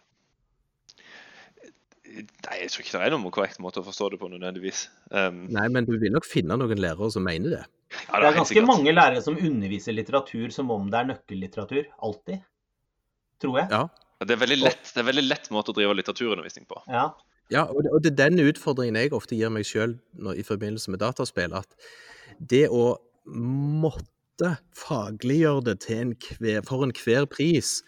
Nei, jeg tror ikke det er noen korrekt måte å forstå det på nødvendigvis. Um, Nei, men du vil nok finne noen lærere som mener det. ja, Det er helt ganske sikkert. mange lærere som underviser litteratur som om det er nøkkellitteratur. Alltid. Tror jeg. Ja. Det er veldig lett, det er veldig lett måte å drive litteraturundervisning på. Ja. Ja, og det, og det er den utfordringen jeg ofte gir meg sjøl i forbindelse med dataspill. At det å måtte fagliggjøre det til en hver, for enhver pris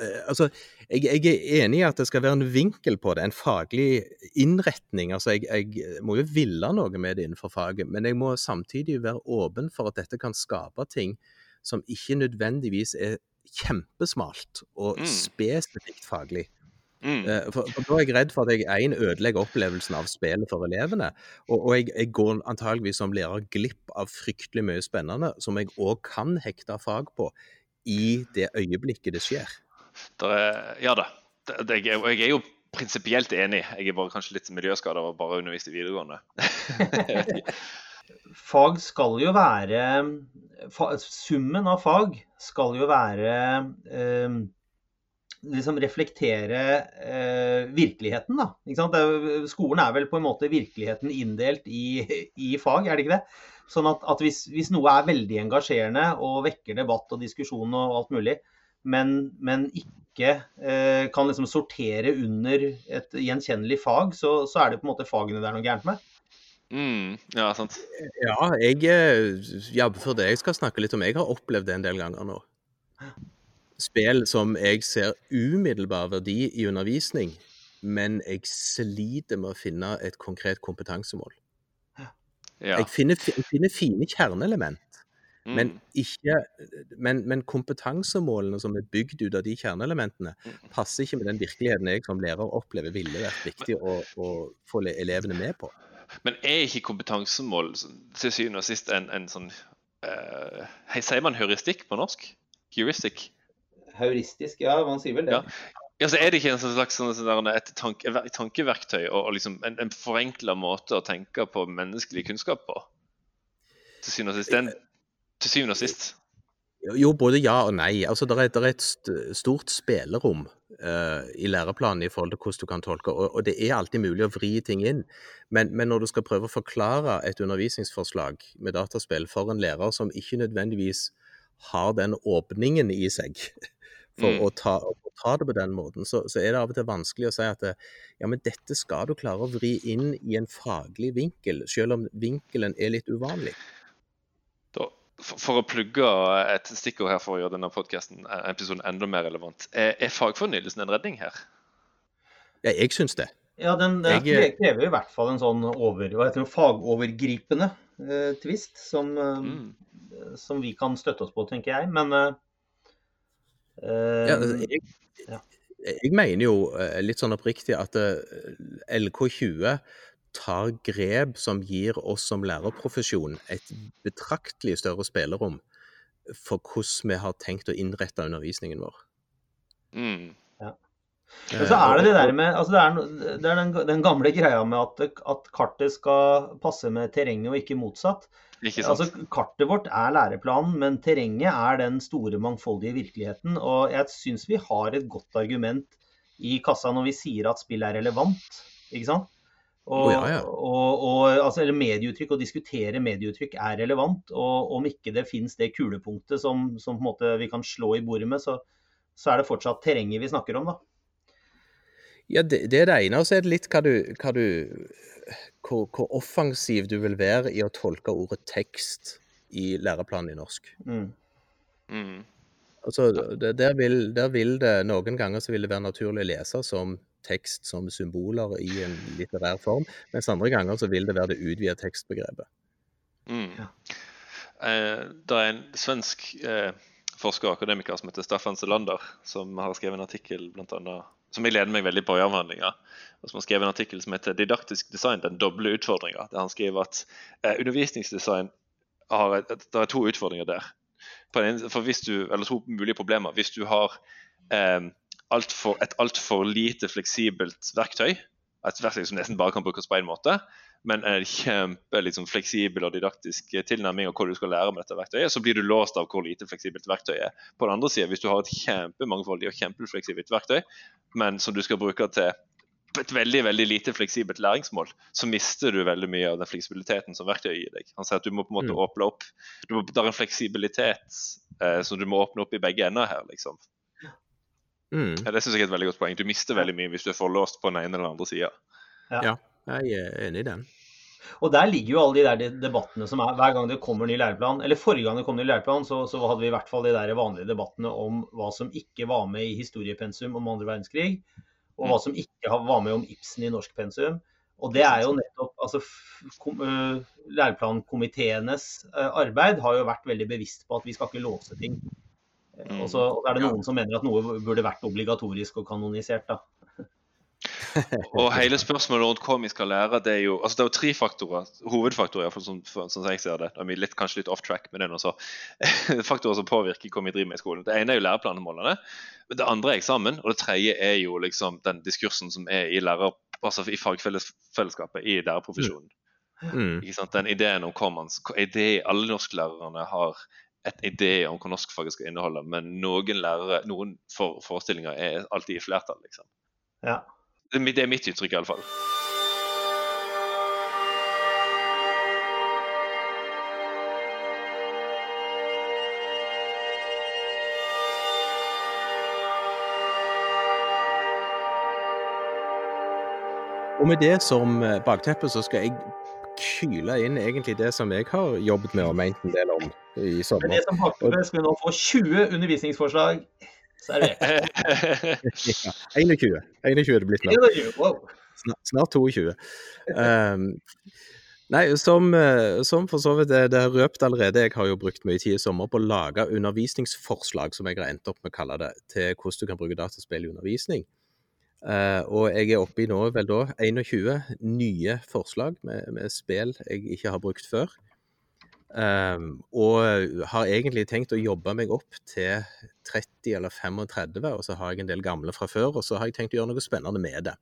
eh, Altså, jeg, jeg er enig i at det skal være en vinkel på det, en faglig innretning. Altså, jeg, jeg må jo ville noe med det innenfor faget, men jeg må samtidig være åpen for at dette kan skape ting som ikke nødvendigvis er kjempesmalt og Mm. spesifikt faglig. Mm. Eh, For, for Da er jeg redd for at jeg én ødelegger opplevelsen av spillet for elevene. Og, og jeg, jeg går antageligvis som lærer glipp av fryktelig mye spennende som jeg òg kan hekte fag på i det øyeblikket det skjer. Er, ja da. Det, det, jeg, og jeg er jo prinsipielt enig. Jeg er bare kanskje litt miljøskada av å bare undervise i videregående. Fag skal jo være fa, Summen av fag skal jo være eh, liksom reflektere eh, virkeligheten, da. Ikke sant? Det er, skolen er vel på en måte virkeligheten inndelt i, i fag, er det ikke det? Sånn at, at hvis, hvis noe er veldig engasjerende og vekker debatt og diskusjon og alt mulig, men, men ikke eh, kan liksom sortere under et gjenkjennelig fag, så, så er det på en måte fagene det er noe gærent med. Mm, ja, sant. Ja, jeg eh, ja, for det jeg skal snakke litt om. Jeg har opplevd det en del ganger nå. Spill som jeg ser umiddelbar verdi i undervisning, men jeg sliter med å finne et konkret kompetansemål. Ja. Jeg, finner, jeg finner fine kjerneelement. Mm. Men, ikke, men, men kompetansemålene som er bygd ut av de kjerneelementene, Mm. passer ikke med den virkeligheten jeg som lærer opplever ville vært viktig å, å få elevene med på. Men er ikke kompetansemål til syvende og sist en, en sånn uh, Sier man heuristikk på norsk? Heuristic? Heuristisk, ja, man sier vel det. Ja. Ja, så Er det ikke en sånn slags sånn, sånn der, et tanke, tankeverktøy og, og liksom en, en forenkla måte å tenke på menneskelig kunnskap på? Til syvende og sist. Den, til syvende og sist. Jo, både ja og nei. Altså, Det er, er et stort spillerom uh, i læreplanen i forhold til hvordan du kan tolke, og, og det er alltid mulig å vri ting inn. Men, men når du skal prøve å forklare et undervisningsforslag med dataspill for en lærer som ikke nødvendigvis har den åpningen i seg for Mm. å, ta, å ta det på den måten, så, så er det av og til vanskelig å si at det, ja, men dette skal du klare å vri inn i en faglig vinkel, selv om vinkelen er litt uvanlig. Da, for, for å plugge et stikkord her for å gjøre denne podcasten, eh, episoden enda mer relevant. Er, er fagfornyelsen en redning her? Ja, jeg syns det. Ja, den, den Jeg- krever i hvert fall en sånn over, hva heter det, fagovergripende eh, tvist som, eh, Mm. som vi kan støtte oss på, tenker jeg. Men eh, eh, Ja, altså, jeg, ja. jeg mener jo eh, litt sånn oppriktig at eh, LK20 tar grep som gir oss som lærerprofesjon et betraktelig større spillerom for hvordan vi har tenkt å innrette undervisningen vår. Mm. Men så er det det der med altså det er, det er den, den gamle greia med at, at kartet skal passe med terrenget og ikke motsatt. Ikke sant? Altså, kartet vårt er læreplanen, men terrenget er den store, mangfoldige virkeligheten. Og jeg syns vi har et godt argument i kassa når vi sier at spill er relevant. Ikke sant? Og, Å, ja, ja. og, og, altså, eller medieuttrykk, å diskutere medieuttrykk er relevant. Og om ikke det finnes det kulepunktet som, som på en måte vi kan slå i bordet med, så, så er det fortsatt terrenget vi snakker om, da. Ja, det, det er det ene. Og så er det litt hva du, hva du hvor, hvor offensiv du vil være i å tolke ordet tekst i læreplanen i norsk. Mm. Mm. Altså, det, der, vil, der vil det Noen ganger så vil det være naturlig å lese som tekst som symboler i en litterær form, mens andre ganger så vil det være det utvida tekstbegrepet. Mm. Ja. Eh, det er en svensk eh, forsker og akademiker som heter Staffan Selander, som har skrevet en artikkel blant annet, som jeg leder meg veldig på i avhandlinga. og Som har skrevet en artikkel som heter 'Didaktisk design den doble utfordringa'. Der han skriver at eh, undervisningsdesign har et, et, det er to utfordringer der. Hvis du, eller to mulige problemer. Hvis du har eh, alt for, et altfor lite fleksibelt verktøy, et verktøy som nesten bare kan brukes på én måte, men en kjempe liksom, fleksibel og didaktisk tilnærming av hva du skal lære med dette verktøyet, så blir du låst av hvor lite fleksibelt verktøyet er. På den andre siden, hvis du har et kjempemangfoldig og kjempefleksibelt verktøy, men som du skal bruke til et veldig veldig lite fleksibelt læringsmål, så mister du veldig mye av den fleksibiliteten som verktøyet gir deg. Han sier at du må på en måte Mm. åpne opp du må, Det er en fleksibilitet eh, som du må åpne opp i begge ender her, liksom. Mm. Ja, det synes jeg er et veldig godt poeng. Du mister veldig mye hvis du er for låst på den ene eller den andre sida. Jeg er enig i den. Og der ligger jo alle de der debattene som er hver gang det kommer ny læreplan. Eller forrige gang det kom ny læreplan, så, så hadde vi i hvert fall de der vanlige debattene om hva som ikke var med i historiepensum om andre verdenskrig, og hva som ikke var med om Ibsen i norsk pensum. Og det er jo nettopp altså, kom, øh, Læreplankomiteenes øh, arbeid har jo vært veldig bevisst på at vi skal ikke låse ting. Mm. Og så er det noen som mener at noe burde vært obligatorisk og kanonisert. da. Og hele spørsmålet rundt hva vi skal lære, det er jo altså det er jo tre faktorer, hovedfaktorer, iallfall sånn, sånn som jeg ser det. Da er vi litt, kanskje litt off track med det også. så. Faktorer som påvirker hva vi driver med i skolen. Det ene er jo læreplanemålene. men Det andre er eksamen. Og det tredje er jo liksom den diskursen som er i lærer, altså i fagfellesskapet, i lærerprofesjonen. Mm. Ikke sant? Den ideen om hva man idé, Alle norsklærerne har et idé om hva norskfaget skal inneholde, men noen lærere, noen for, forestillinger er alltid i flertall. liksom. Ja. Det, er mitt- det er mitt inntrykk, iallfall. Og med det som eh, bakteppe, så skal jeg kyle inn egentlig det som jeg har jobbet med og ment en del om i Med sommer. det som bakteppe skal vi nå få 20 undervisningsforslag servert. Ja, 21. 21 er det blitt nå. Wow. Snart, snart 22. Um, Nei, som, eh, som for så vidt det, det er røpt allerede, jeg har jo brukt mye tid i sommer på å lage undervisningsforslag, som jeg har endt opp med å kalle det, til hvordan du kan bruke dataspill i undervisning. Uh, og jeg er oppe i nå vel da 21 nye forslag med, med spill jeg ikke har brukt før. Um, og har egentlig tenkt å jobbe meg opp til 30 eller 35, og så har jeg en del gamle fra før. Og så har jeg tenkt å gjøre noe spennende med det,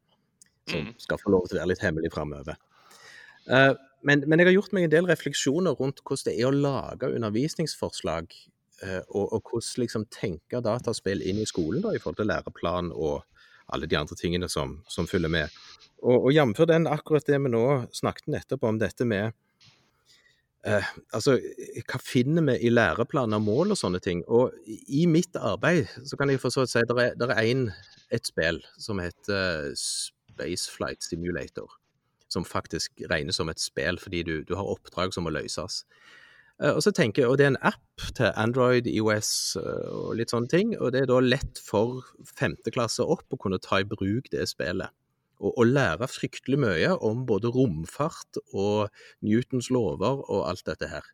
som Mm. skal få lov til å være litt hemmelig framover. Uh, men, men jeg har gjort meg en del refleksjoner rundt hvordan det er å lage undervisningsforslag, uh, og, og hvordan liksom tenke dataspill inn i skolen da, i forhold til læreplan og alle de andre tingene som, som følger med. Og, og jf. den akkurat det vi nå snakket nettopp om, dette med eh, altså, hva finner vi i læreplaner, mål og sånne ting? Og i- mitt arbeid så kan jeg for så vidt si at det er, en, et spill som heter Spaceflight Simulator. Som faktisk regnes som et spill fordi du, du har oppdrag som må løses. Eh, Og så tenker jeg, og Det er en app til Android, IOS eh, og litt sånne ting. og Det er da lett for femteklasse opp å kunne ta i bruk det spillet. Og, og lære fryktelig mye om både romfart og Newtons lover og alt dette her.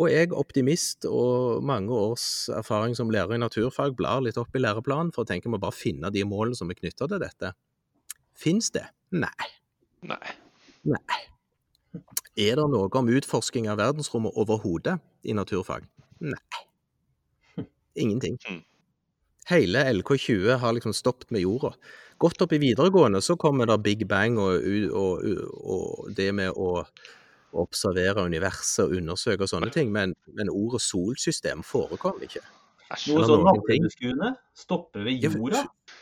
Og jeg, optimist og mange års erfaring som lærer i naturfag, blar litt opp i læreplanen for å tenke om å bare finne de målene som er knytta til dette. Fins det? Nei. Nei. Nei. Er det noe om utforsking av verdensrommet overhodet i naturfag? Nei. Ingenting. Hele LK20 har liksom stoppet med jorda. Gått opp i videregående, så kommer det Big Bang og, og, og det med å observere universet og undersøke og sånne ting, men, men ordet solsystem forekommer ikke. Noe sånn navlebeskuende. Stoppe ved jorda. Ja,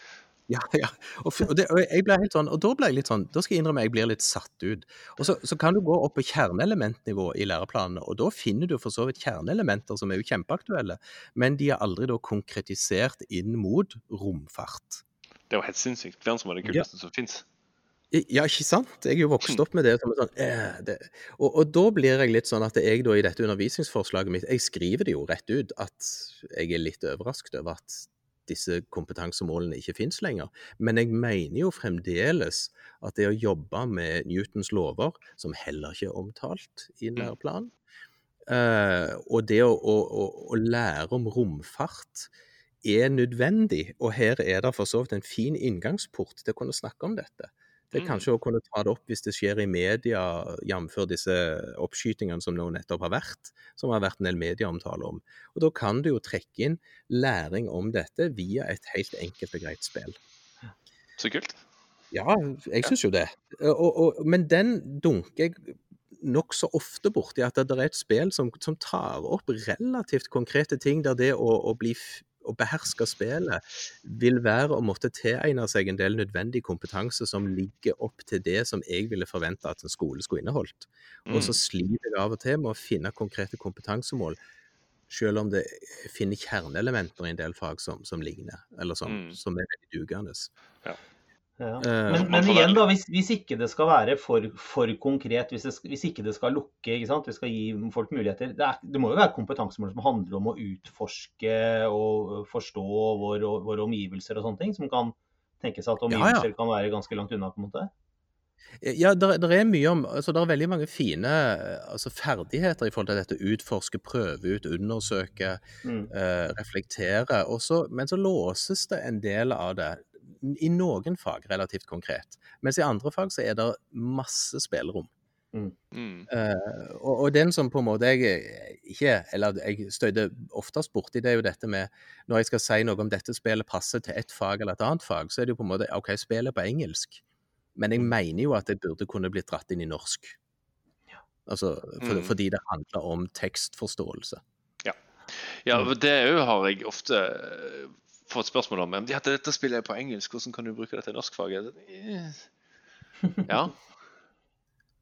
ja. Og, og, det, og jeg ble helt sånn, og da ble jeg litt sånn, da skal jeg innrømme jeg blir litt satt ut. Og så, så kan du gå opp på kjerneelementnivå i læreplanene, og da finner du for så vidt kjerneelementer som er jo kjempeaktuelle, men de er aldri da konkretisert inn mot romfart. Det er jo helt sinnssykt. Verdensrommet er det kuleste som fins. Ja, ikke sant? Jeg er jo vokst opp med det som sånn eh, det. Og, og da blir jeg litt sånn at jeg da i dette undervisningsforslaget mitt, jeg skriver det jo rett ut at jeg er litt overrasket over at disse kompetansemålene ikke finnes lenger. Men jeg mener jo fremdeles at det å jobbe med Newtons lover, som heller ikke er omtalt i læreplanen, læreplan, eh, og det å, å, å lære om romfart er nødvendig. Og her er det for så vidt en fin inngangsport til å kunne snakke om dette. Det Mm. kanskje å kunne ta det opp hvis det skjer i media, jf. disse oppskytingene som nå nettopp har vært, som har vært en del medieomtale om. Og Da kan du jo trekke inn læring om dette via et helt enkelt og greit spill. Så kult. Ja, jeg syns jo det. Og, og, men den dunker jeg nokså ofte borti, at det er et spill som, som tar opp relativt konkrete ting, der det å, å bli å beherske spillet vil være å måtte tilegne seg en del nødvendig kompetanse som ligger opp til det som jeg ville forvente at en skole skulle inneholdt. Og så Mm. sliter jeg av og til med å finne konkrete kompetansemål, selv om det finner kjerneelementer i en del fag som, som ligner, eller som, Mm. som er veldig dugende. Ja. Eh, Men, men igjen, da, hvis, hvis ikke det skal være for, for konkret, hvis, det, hvis ikke det skal lukke, ikke sant? vi skal gi folk muligheter Det, er, det må jo være kompetansemål som handler om å utforske og forstå våre, våre omgivelser og sånne ting, som kan tenke seg at Ja, ja. omgivelser kan være ganske langt unna. på en måte. Ja, det er mye om altså Det er veldig mange fine altså ferdigheter i forhold til dette. Utforske, prøve ut, undersøke, Mm. uh, reflektere. Og så, men så låses det en del av det i noen fag relativt konkret. Mens i andre fag så er det masse spillerom. Mm. Uh, og, og den som på en måte jeg eh, ikke Eller jeg støyter oftest borti, det er jo dette med Når jeg skal si noe om dette spillet passer til ett fag eller et annet fag, så er det jo på en måte OK, spillet på engelsk, men jeg mener jo at det burde kunne blitt dratt inn i norsk. Altså, for, Mm. Fordi det handler om tekstforståelse. Ja, ja det òg har jeg ofte fått spørsmål om. Men ja, dette spillet er på engelsk, hvordan kan du bruke det til norskfaget? Ja.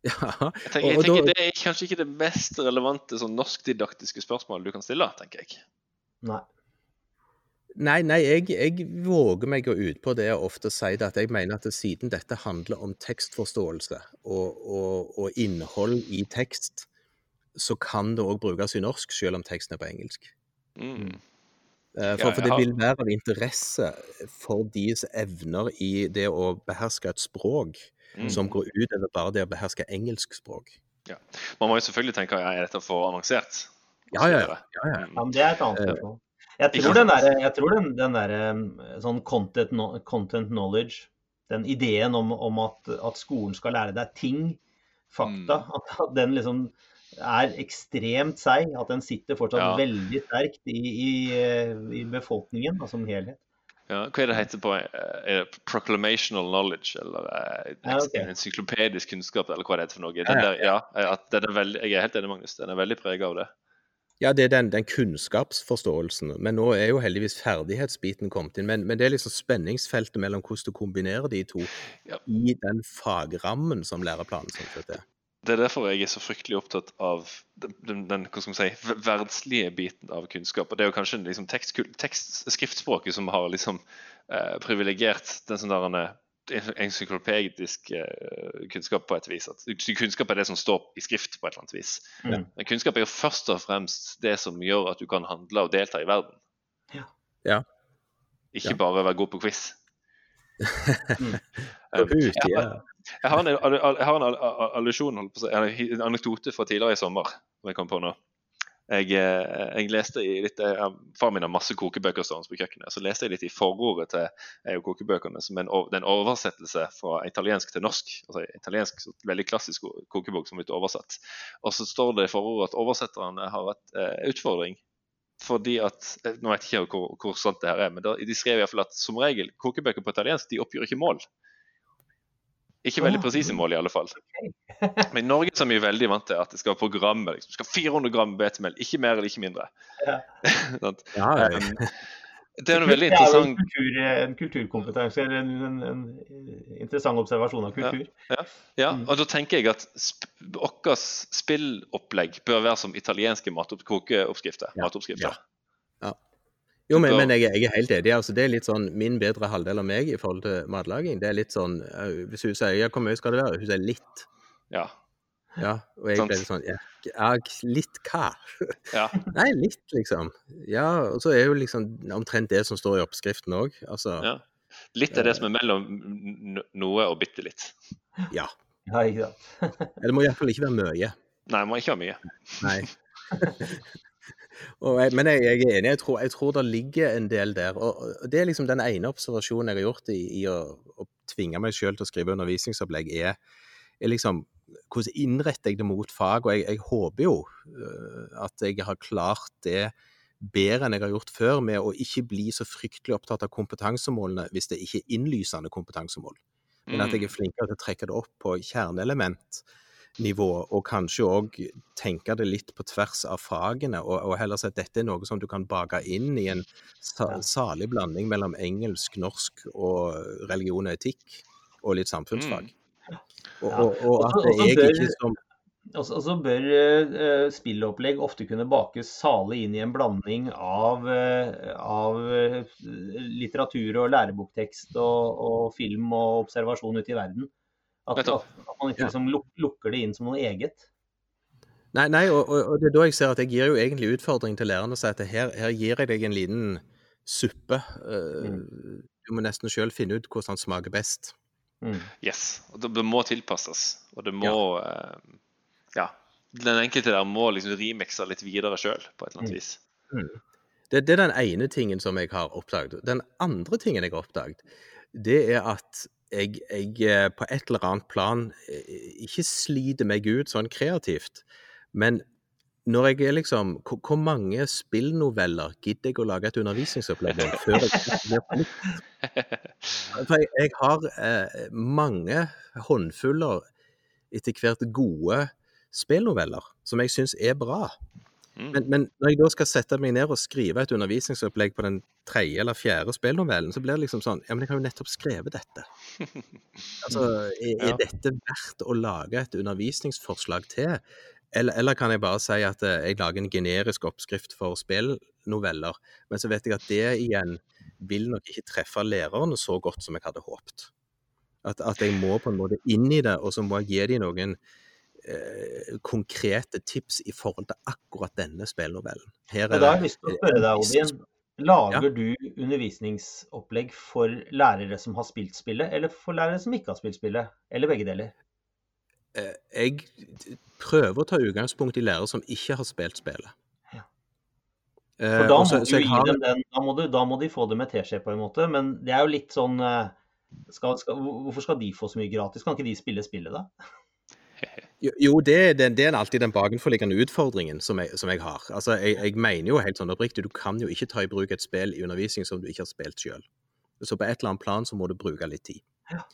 Ja, Jeg tenker, jeg tenker da, Det er kanskje ikke det mest relevante sånn norskdidaktiske spørsmålet du kan stille, tenker jeg. Nei. Nei, nei jeg, jeg våger meg å ut på det jeg ofte sier, at jeg mener at det, siden dette handler om tekstforståelse og, og, og innhold i tekst, så kan det òg brukes i norsk, selv om teksten er på engelsk. Mm. Eh, Ja, For, for det vil være av interesse for deres evner i det å beherske et språk Mm. som går utover bare det å beherske engelsk språk. Man må jo selvfølgelig tenke er dette for avansert? Ja, ja, ja, ja. Ja, men det er et annet Eh, spørsmål. Jeg tror den der, jeg tror den, den der sånn content, content knowledge, den ideen om, om at, at skolen skal lære deg ting, fakta, Mm. at, at den liksom er ekstremt seig, at den sitter fortsatt Ja. veldig sterkt i, i, i befolkningen da, som helhet. Ja, hva er det heter på eh, er det proclamational knowledge, eller eh, Ja, ok. encyklopedisk kunnskap, eller hva det heter for noe? Der, ja, at den er veldig, jeg er helt enig, Magnus. Den er veldig prega av det. Ja, det er den, den kunnskapsforståelsen. Men nå er jo heldigvis ferdighetsbiten kommet inn. Men, men det er liksom spenningsfeltet mellom hvordan du kombinerer de to Ja. i den fagrammen som læreplanen sånn sett er. Det er derfor jeg er så fryktelig opptatt av den, den, den hva skal man si, verdslige biten av kunnskap. Og det er jo kanskje liksom tekst, tekst, skriftspråket som har liksom eh, privilegert den sånn der en encyklopedisk eh, kunnskap på et vis. At kunnskap er det som står i skrift på et eller annet vis. Ja. Men kunnskap er jo først og fremst det som gjør at du kan handle og delta i verden. Ja. Ja. Ikke Ja. bare være god på quiz. Mm. ut, jeg, ja. har, jeg har en, jeg har en al- al- allusjon, en anekdote fra tidligere i sommer. som jeg kom på nå. Jeg, eh, jeg leste i litt, eh, Far min har masse kokebøker stående på kjøkkenet. Så leste jeg litt i forordet til av kokebøkene, som er en, det er en oversettelse fra italiensk til norsk. altså Italiensk, så veldig klassisk kokebok som er blitt oversatt. Og så står det i forordet at oversetterne har hatt eh, utfordring. Fordi at, eh, Nå vet jeg ikke hvor, hvor sant det her er, men da, de skrev i hvert fall at som regel kokebøker på italiensk de oppgjør ikke mål. Ikke veldig presise mål, i alle fall. Men i Norge så er vi veldig vant til at det skal være programmet. Liksom. Det skal 400 gram hvetemel, ikke mer eller ikke mindre. Ja. Ja, ja. Det er en veldig Det er jo en, kultur, en kulturkompetanse, eller en, en, en interessant observasjon av kultur. Ja, Mm. og da tenker jeg at sp vårt spillopplegg bør være som italienske kokeoppskrifter. Ja, matoppskrifter. Jo, men, men jeg, jeg er helt enig. altså Det er litt sånn min bedre halvdel av meg i forhold til matlaging. Det er litt sånn Hvis hun sier ja, hvor mye skal det være? Hun sier litt. Ja. Ja, og jeg ble litt sånn ja, litt hva? ja. Nei, litt, liksom. Ja, og så er jo liksom omtrent det som står i oppskriften òg. Altså, Ja. Litt er det som er mellom noe og bitte litt. ja. Ja, ikke sant. Det må iallfall ikke være mye. Nei, det må ikke være mye. Nei. og jeg, men jeg, jeg er enig, jeg tror, jeg tror det ligger en del der. Og og det er liksom den ene observasjonen jeg har gjort i, i å, å tvinge meg sjøl til å skrive undervisningsopplegg, er, er liksom hvordan innretter jeg det mot fag? Og jeg, jeg håper jo øh, at jeg har klart det bedre enn jeg har gjort før, med å ikke bli så fryktelig opptatt av kompetansemålene hvis det ikke er innlysende kompetansemål. Men at jeg er flinkere til å trekke det opp på kjerneelementnivå, og kanskje òg tenke det litt på tvers av fagene, og, og heller si at dette er noe som du kan bake inn i en salig blanding mellom engelsk, norsk og religion og etikk, og litt samfunnsfag. Og, og, og at jeg ikke som Og så- bør uh, spillopplegg ofte kunne bakes salig inn i en blanding av, uh, av eh, litteratur og læreboktekst og, og film og observasjon ute i verden. At, at, at man ikke Ja. liksom luk, lukker det inn som noe eget. Nei, nei og, og, og det er da jeg ser at jeg gir jo egentlig utfordring til lærerne og sier at her, her gir jeg deg en liten suppe. eh, Du må nesten sjøl finne ut hvordan den smaker best. Mm. Yes. Og det, det må tilpasses. Og det må ja. ja. Den enkelte der må liksom remixe litt videre sjøl, på et eller annet Mm. vis. Det, det er den ene tingen som jeg har oppdaget. Den andre tingen jeg har oppdaget, det er at jeg, jeg eh, på et eller annet plan eh, ikke sliter meg ut sånn kreativt, men når jeg er liksom Hvor, hvor mange spillnoveller gidder jeg å lage et undervisningsopplegg om før jeg blir nytt? For jeg, jeg har eh, mange håndfuller etter hvert gode spillnoveller som jeg syns er bra. Mm. Men, men når jeg da skal sette meg ned og skrive et undervisningsopplegg på den tredje eller fjerde spillnovellen, så blir det liksom sånn Ja, men jeg har jo nettopp skrevet dette. Altså, er, er dette verdt å lage et undervisningsforslag til? Eller, eller kan jeg bare si at eh, jeg lager en generisk oppskrift for spillnoveller, men så vet jeg at det igjen vil nok ikke treffe lærerne så godt som jeg hadde håpet. At, at jeg må på en måte inn i det, og så må jeg gi dem noen eh, konkrete tips i forhold til akkurat denne spillnovellen. Her Og da har jeg lyst til å spørre deg, Odin. Lager Ja. du undervisningsopplegg for lærere som har spilt spillet, eller for lærere som ikke har spilt spillet? Eller begge deler? Eh, jeg prøver å ta utgangspunkt i lærere som ikke har spilt spillet. Ja. Eh, For da må, så- så har- den, da, må du, da må de få det med teskje på en måte, men det er jo litt sånn eh, skal, skal, Hvorfor skal de få så mye gratis? Kan ikke de spille spillet, da? Jo, det, det, er det er alltid den bakenforliggende utfordringen som jeg, som jeg har. Altså, jeg, jeg mener jo helt sånn oppriktig, du kan jo ikke ta i bruk et spill i undervisning som du ikke har spilt sjøl. Så på et eller annet plan så må du bruke litt tid. Ja.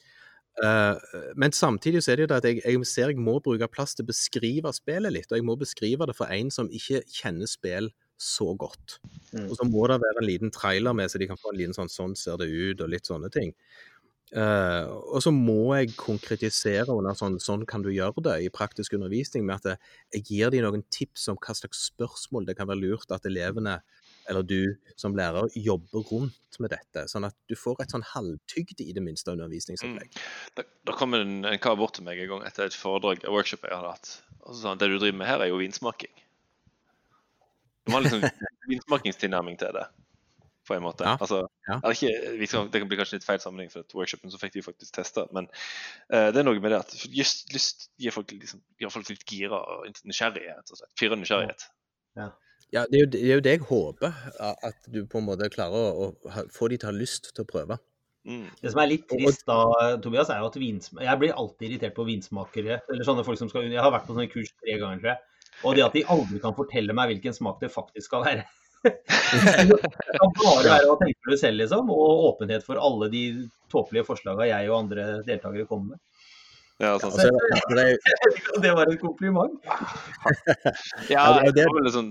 Eh, men samtidig så er det jo det at jeg, jeg ser jeg må bruke plass til å beskrive spillet litt, og jeg må beskrive det for en som ikke kjenner spill så godt. Mm. Og så må det være en liten trailer med, så de kan få en liten sånn 'sånn ser det ut', og litt sånne ting. Uh, og så må jeg konkretisere under sånn, sånn kan du gjøre det i praktisk undervisning, med at jeg- jeg gir dem noen tips om hva slags spørsmål det kan være lurt at elevene, eller du som lærer, jobber rundt med dette. Sånn at du får et sånn halvtygd i det minste undervisningsopplegg. Da, da kom en, en kar bort til meg en gang etter et foredrag, et workshop jeg hadde hatt. Og så sa han det du driver med her, er jo vinsmaking. Det var liksom vinsmakingstilnærming til det, på en måte. Ja, Altså, ja. ikke, skal, det kan bli kanskje litt feil sammenheng, for at workshopen så fikk de faktisk testa. Men uh, det er noe med det at just lyst gir folk, liksom, gir folk litt gira og nysgjerrighet. og. Fyrer nysgjerrighet. Ja, det er, jo, det er jo det jeg håper, at du på en måte klarer å, å ha, få de til å ha lyst til å prøve. Mm. Det som er litt trist da, Tobias, er jo at vinsm Jeg blir alltid irritert på vinsmakere. Eller sånne folk som skal Jeg har vært på sånne kurs tre ganger, tror jeg. Og det at de aldri kan fortelle meg hvilken smak det faktisk skal være. Det kan bare være hva tenker du selv, liksom. Og åpenhet for alle de tåpelige forslagene jeg og andre deltakere kommer med. Ja, sant. Altså, det det var en kompliment. Ja, Ja, det- det var vel sånn,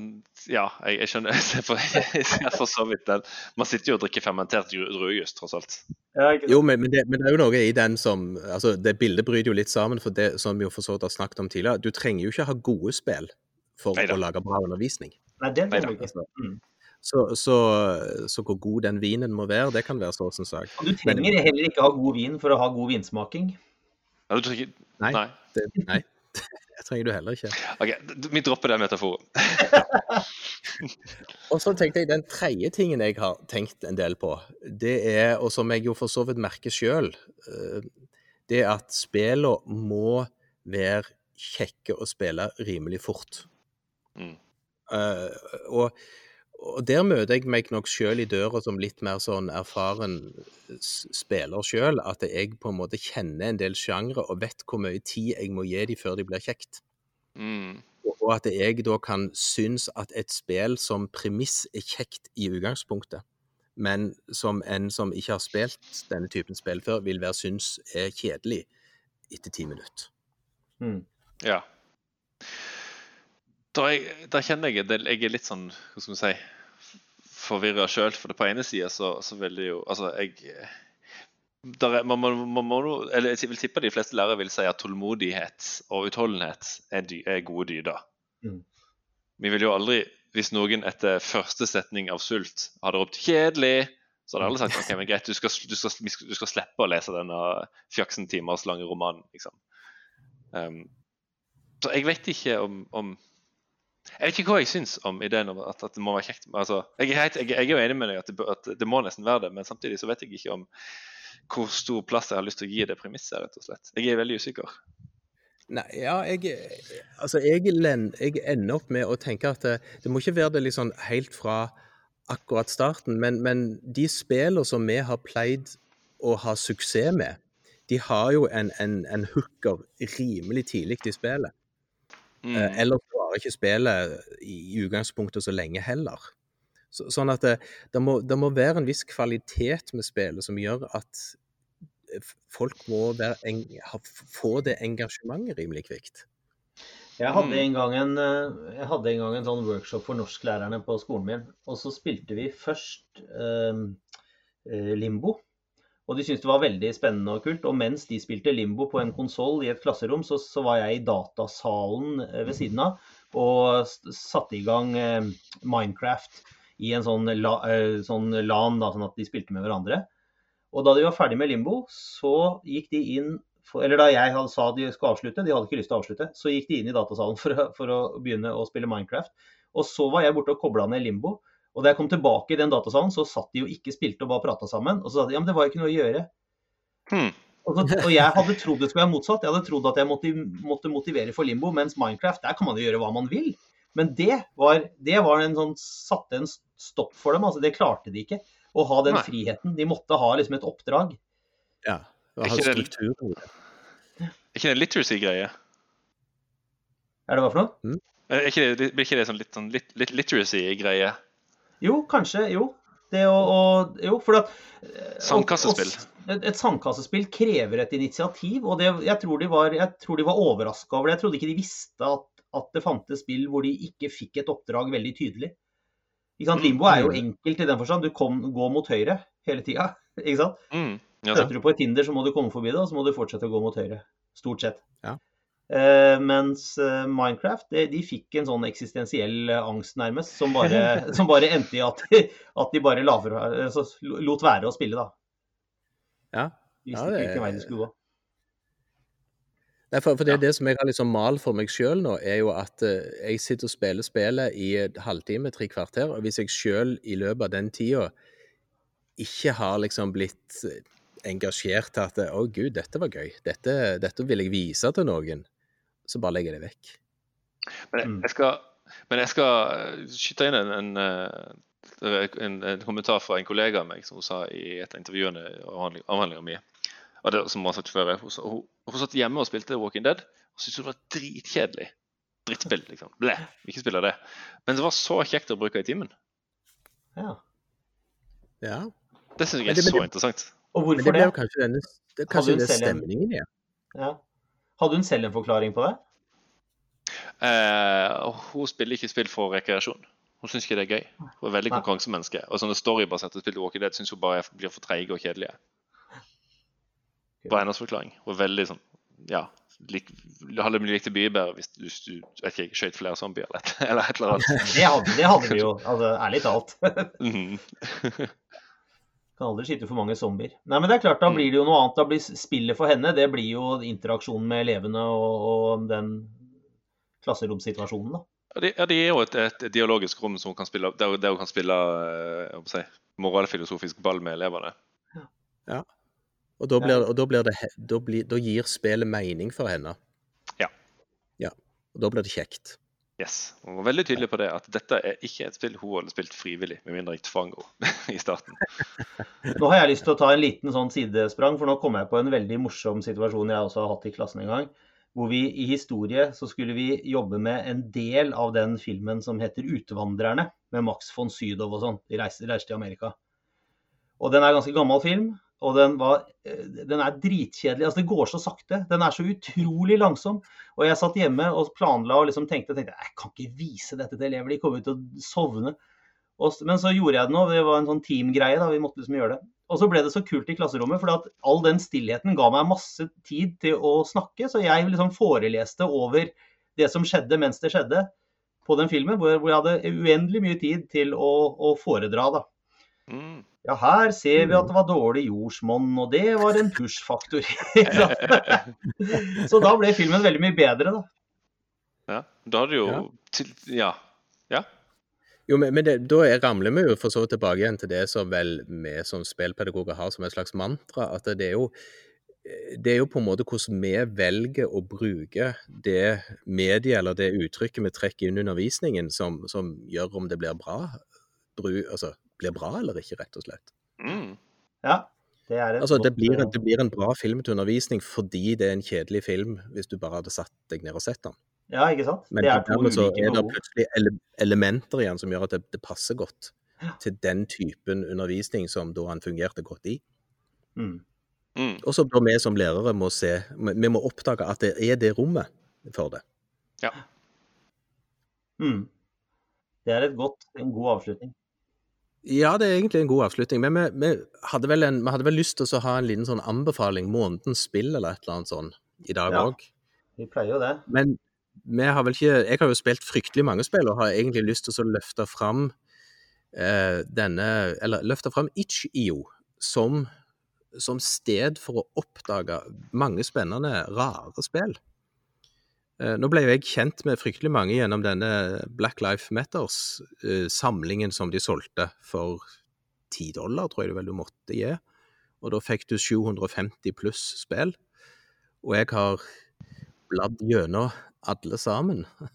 ja jeg, jeg skjønner. Jeg for, jeg for så vidt den. Man sitter jo og drikker fermentert ju- druejus, tross alt. Ja, jo, men, men, det, men det er jo noe i den som altså Det bildet bryter jo litt sammen, for det som vi jo for så vidt har snakket om tidligere. Du trenger jo ikke ha gode spill for Neida. å lage bra undervisning. Nei, det er ikke. Mm. Så, så, så hvor god den vinen må være, det kan være så sin sak. Du trenger heller ikke ha god vin for å ha god vinsmaking. Ja, du trenger Nei. Nei. Det, nei, trenger du heller ikke. OK, vi dropper den metaforen. Og så tenkte jeg den tredje tingen jeg har tenkt en del på, det er, og som jeg jo for så vidt merker sjøl, det er at spillene må være kjekke å spille rimelig fort. Mm. Uh, og, og der møter jeg meg nok sjøl i døra som litt mer sånn erfaren spiller sjøl, at jeg på en måte kjenner en del sjangre og vet hvor mye tid jeg må gi dem før de blir kjekt. Mm. Og at jeg da kan synes at et spill som premiss er kjekt i utgangspunktet, men som en som ikke har spilt denne typen spill før, vil være synes er kjedelig etter ti minutter. Mm. Ja. Da, jeg, da kjenner jeg at jeg er litt sånn Hva skal man si forvirra sjøl. For det på ene sida så, så vil det jo Altså, jeg er, man, må- man, må, eller jeg vil tippe de fleste lærere vil si at tålmodighet og utholdenhet er, dy, er gode dyder. Mm. Vi vil jo aldri, hvis noen etter første setning av sult hadde ropt 'kjedelig', så hadde alle sagt ok, men greit, du skal, du skal, du skal, du skal slippe å lese denne fjaksen timers lange romanen. liksom. Um, så jeg vet ikke om, om Jeg vet ikke hva jeg syns om ideen om at, at det må være kjekt. Altså, jeg, er helt, jeg, jeg er jo enig med deg at det, at det må nesten være det, men samtidig så vet jeg ikke om hvor stor plass jeg har lyst til å gi det premisset, rett og slett. Jeg er veldig usikker. Nei, ja, jeg, altså jeg, jeg ender opp med å tenke at det, det må ikke være det liksom helt fra akkurat starten, men, men de spillene som vi har pleid å ha suksess med, de har jo en, en, en hooker rimelig tidlig i spillet. Mm. Eh, Ellers varer ikke spillet i i utgangspunktet så lenge heller. Så, sånn at det, det, må, det må være en viss kvalitet med spillet som gjør at eh, folk må være en, ha, få det engasjementet rimelig kvikt. Jeg hadde, Mm. en gang en, eh, jeg hadde en gang en sånn workshop for norsklærerne på skolen min. Og så spilte vi først eh, eh, limbo. Og de syntes det var veldig spennende og kult. Og mens de spilte limbo på en konsoll i et klasserom, så, så var jeg i datasalen eh, ved siden av og satte i gang eh, Minecraft i en sånn, la, eh, sånn LAN, da, sånn at de spilte med hverandre. Og da de var ferdig med limbo, så gikk de inn for, Eller da jeg hadde, sa de skulle avslutte, de hadde ikke lyst til å avslutte, så gikk de inn i datasalen for, for å begynne å spille Minecraft. Og så var jeg borte og kobla ned limbo. Og da jeg kom tilbake i den datasalen, så satt de jo ikke spilte og bare prata sammen. Og så sa de ja, men det var jo ikke noe å gjøre. Hmm. Og, så, og, jeg hadde trodd det skulle være motsatt. Jeg hadde trodd at jeg måtte, måtte, motivere for limbo, mens Minecraft, der kan man jo gjøre hva man vil. Men det var, det var en sånn, satte en stopp for dem. altså Det klarte de ikke. Å ha den Nei. friheten. De måtte ha liksom et oppdrag. Ja. Og ha struktur på det. ikke det en literacy-greie? Er det hva for noe? Mm. Er ikke det, blir ikke det sånn litt sånn lit, literacy-greie? Jo, kanskje. Jo. Det å, å Jo, for at Sandkassespill. Et, et sandkassespill krever et initiativ, og det, jeg tror de var, jeg var overraska over det. Jeg trodde ikke de visste at, at, det fantes spill hvor de ikke fikk et oppdrag veldig tydelig. Limbo er jo mm. enkelt i den forstand. Du kom, går mot høyre hele tida. Ikke sant? Mm. Ja, du på et hinder, så må du komme forbi det, og så må du fortsette å gå mot høyre. Stort sett. Ja. Uh, mens uh, Minecraft de, de, fikk en sånn eksistensiell uh, angst, nærmest, som bare, som bare endte i at, at de bare la for, lot være å spille, da. Ja. Visste ja, det... ikke veien vei de skulle gå. Nei, for, for det, ja. det som jeg har liksom mal for meg sjøl nå, er jo at jeg sitter og spiller spillet i et halvtime, tre kvarter. Og hvis jeg sjøl i løpet av den tida ikke har liksom blitt engasjert til at å gud, dette var gøy, dette, dette vil jeg vise til noen, så bare legger jeg det vekk. Men jeg, mm. jeg skal, men jeg skal eh, skyte inn en, en, eh, en, en, kommentar fra en kollega av meg som hun sa i et av av avhandlinga mi. Og det, som hun, har sagt før, hun, hun, hun satt hjemme og spilte Walking Dead og syntes det var dritkjedelig. Drittspill, liksom. Blæ, ikke spille det. Men det var så kjekt å bruke i timen. Ja. ja. Det syns jeg er det, så det, interessant. Og hvorfor det? det? Kanskje, denne, det, kanskje det stemningen i ja. Hadde hun selv en forklaring på det? Eh, hun spiller ikke spill for rekreasjon. Hun syns ikke det er gøy. Hun er veldig Nei. konkurransemenneske. Og sånne storybaserte spill Walking Dead syns hun bare blir for treige og kjedelige. Bare hennes forklaring. Hun er veldig sånn Ja. Lik, hadde vi likt mye bedre hvis du, du ikke, skjøt flere zombier eller et, eller annet. det, hadde, det hadde vi jo, altså, ærlig talt. mm. Kan aldri skyte for mange zombier. Nei, men det er klart, Da blir det jo noe annet. Da blir spillet for henne det blir jo interaksjonen med elevene og, og den klasseromsituasjonen. da. Ja, det, ja, det er jo et, et, dialogisk rom som hun kan spille, der, der hun kan spille uh, si, moralfilosofisk ball med elevene. Ja. ja. Og, da, blir, og da, blir det, da, blir, da, gir spillet mening for henne. Ja. ja. Og da blir det kjekt. Yes. Hun var veldig tydelig på det, at dette er ikke et spill hun hadde spilt frivillig, med mindre jeg tvang henne i starten. Nå har jeg lyst til å ta en liten sånn sidesprang, for nå kommer jeg på en veldig morsom situasjon jeg også har hatt i klassen en gang. Hvor vi i historie så skulle vi jobbe med en del av den filmen som heter 'Utvandrerne', med Max von Sydow og sånn. De reiser, reiser til Amerika. Og den er ganske gammel film. Og den, var, eh, den, er dritkjedelig. altså Det går så sakte. Den er så utrolig langsom. Og jeg satt hjemme og planla og liksom tenkte, tenkte jeg kan ikke vise dette til elever, de kommer til å sovne. Og, men så gjorde jeg det nå. Det var en sånn teamgreie. da, vi måtte liksom gjøre det. Og så ble det så kult i klasserommet, for at all den stillheten ga meg masse tid til å snakke. Så jeg liksom foreleste over det som skjedde mens det skjedde på den filmen, hvor, hvor jeg hadde uendelig mye tid til å, å foredra. da. Mm. Ja, her ser vi at det var dårlig jordsmonn, og det var en push-faktor. så da ble filmen veldig mye bedre, da. Ja, da hadde jo ja. Til, ja. ja. Jo, men, men det, da ramler vi jo for så vidt tilbake igjen til det som vel vi som spillpedagoger har som et slags mantra. At det er jo det er jo på en måte hvordan vi velger å bruke det mediet eller det uttrykket vi trekker inn i undervisningen, som, som, gjør om det blir bra. Bru, altså, blir bra eller ikke, rett og slett. Mm. Ja, det er altså, det blir, en, det blir, en, bra film til undervisning fordi det er en kjedelig film hvis du bare hadde satt deg ned og sett den. Ja, ikke sant? Men det er to så er det plutselig ele elementer igjen som gjør at det, det passer godt ja. til den typen undervisning som da han fungerte godt i. Mm. Mm. Og så da vi som lærere må se Vi må oppdage at det er det rommet for det. Ja. Mm. Det er godt, en god avslutning. Ja, det er egentlig en god avslutning. Men vi, vi, hadde, vel en, vi hadde vel lyst til å ha en liten sånn anbefaling, månedens spill eller et eller annet sånt, i dag òg. Ja, vi pleier jo det. Men vi har vel ikke Jeg har jo spilt fryktelig mange spill og har egentlig lyst til å løfte fram eh, denne Eller løfte fram Itch.io som, som sted for å oppdage mange spennende, rare spill. Eh, nå ble jo jeg kjent med fryktelig mange gjennom denne Black Life Matters-samlingen som de solgte for ti dollar, tror jeg det vel du måtte gi. og da fikk du 750 pluss spill. Og jeg har bladd gjennom alle sammen.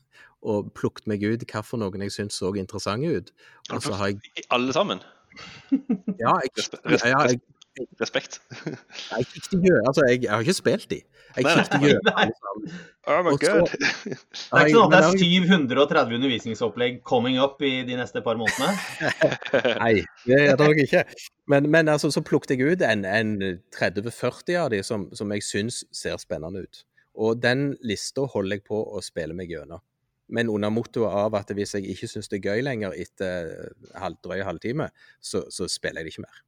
Og plukket meg ut hvilke noen jeg syntes så interessante ut. Og så har jeg Alle sammen? Ja, jeg, Respe- ja, jeg, Respekt. jeg, gjennom- altså, jeg, jeg har ikke spilt de. Jeg kikket gjennom. Oh my så- god. Det er ikke sånn at det er 730 undervisningsopplegg coming up i de neste par månedene? Nei, det er det nok ikke. Men, men altså, så plukket jeg ut en, en 30-40 av de som, som jeg syns ser spennende ut. Og den lista holder jeg på å spille meg gjennom. Men under mottoet av at hvis jeg ikke syns det er gøy lenger etter halv, drøy halvtime, så, så spiller jeg det ikke mer.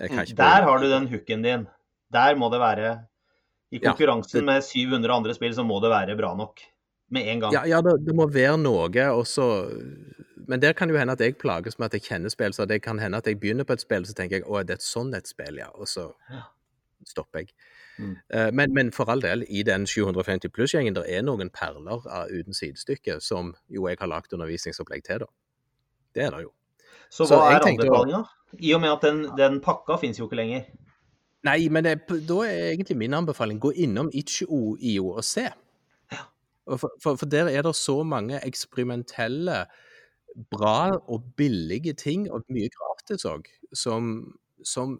Mm, ikke Der har du den hooken din. Der må det være I Ja, konkurransen det- med 700 andre spill, så må det være bra nok. Med en gang. Ja, ja det, det må være noe, og så Men der kan det jo hende at jeg plages med at jeg kjenner spill, så det kan hende at jeg begynner på et spill, så tenker jeg å, det er sånn et spill, ja, og så Ja. stopper jeg. Mm. Eh, Men, men for all del, i den 750 pluss-gjengen, det er noen perler av, uten sidestykke som jo jeg har lagt undervisningsopplegg til, da. Det er det jo. Så hva Så er tenkte å- anbefalinga? I og med at den, den pakka finnes jo ikke lenger. Nei, men det, da er egentlig min anbefaling gå innom itch.io og se. For, for, for der er det så mange eksperimentelle, bra og billige ting, og mye gratis òg, som, som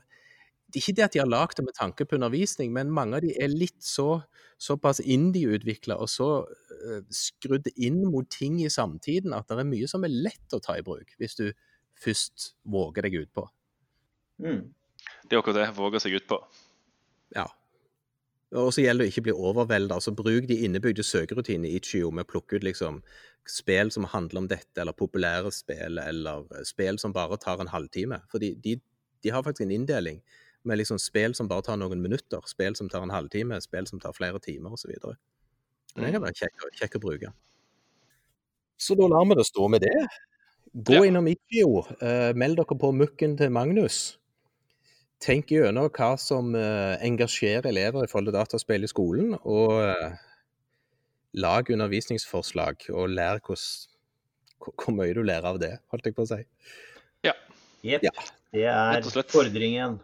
det er Ikke det at de har lagd det med tanke på undervisning, men mange av de er litt så såpass indieutvikla og så uh, skrudd inn mot ting i samtiden at det er mye som er lett å ta i bruk, hvis du først våger deg utpå. Mm. Det er akkurat det. Våge seg utpå. Ja. Og så gjelder det å ikke bli overvelda. Altså, bruk de innebygde søkerutinene i Chio med å plukke ut liksom spill som handler om dette, eller populære spill, eller spill som bare tar en halvtime. For de, de, de har faktisk en inndeling med liksom spill som bare tar noen minutter, spill som tar en halvtime, spill som tar flere timer osv. Det kan være kjekk, kjekk å bruke. Så da lar vi det stå med det. Gå Ja. innom Itch.io, Uh, meld dere på mukken til Magnus. Tenk gjennom hva som uh, engasjerer elever i forhold til dataspill i skolen, og uh, lag undervisningsforslag, og lær hvordan hvor mye du lærer av det, holdt jeg på å si. Jepp. Ja. Det er fordringen.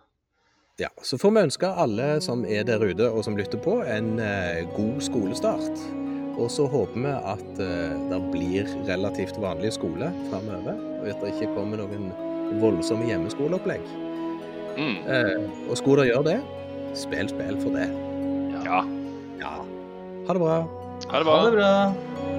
Ja, Så får vi ønske alle som er der ute og som lytter på, en eh, god skolestart. Og så håper vi at eh, det blir relativt vanlig skole framover, og at det ikke kommer noen voldsomme hjemmeskoleopplegg. Mm. Eh, og skulle det gjøre det, spill spill for det. Ja. Ja. Ha det bra. Ha det Ha det bra.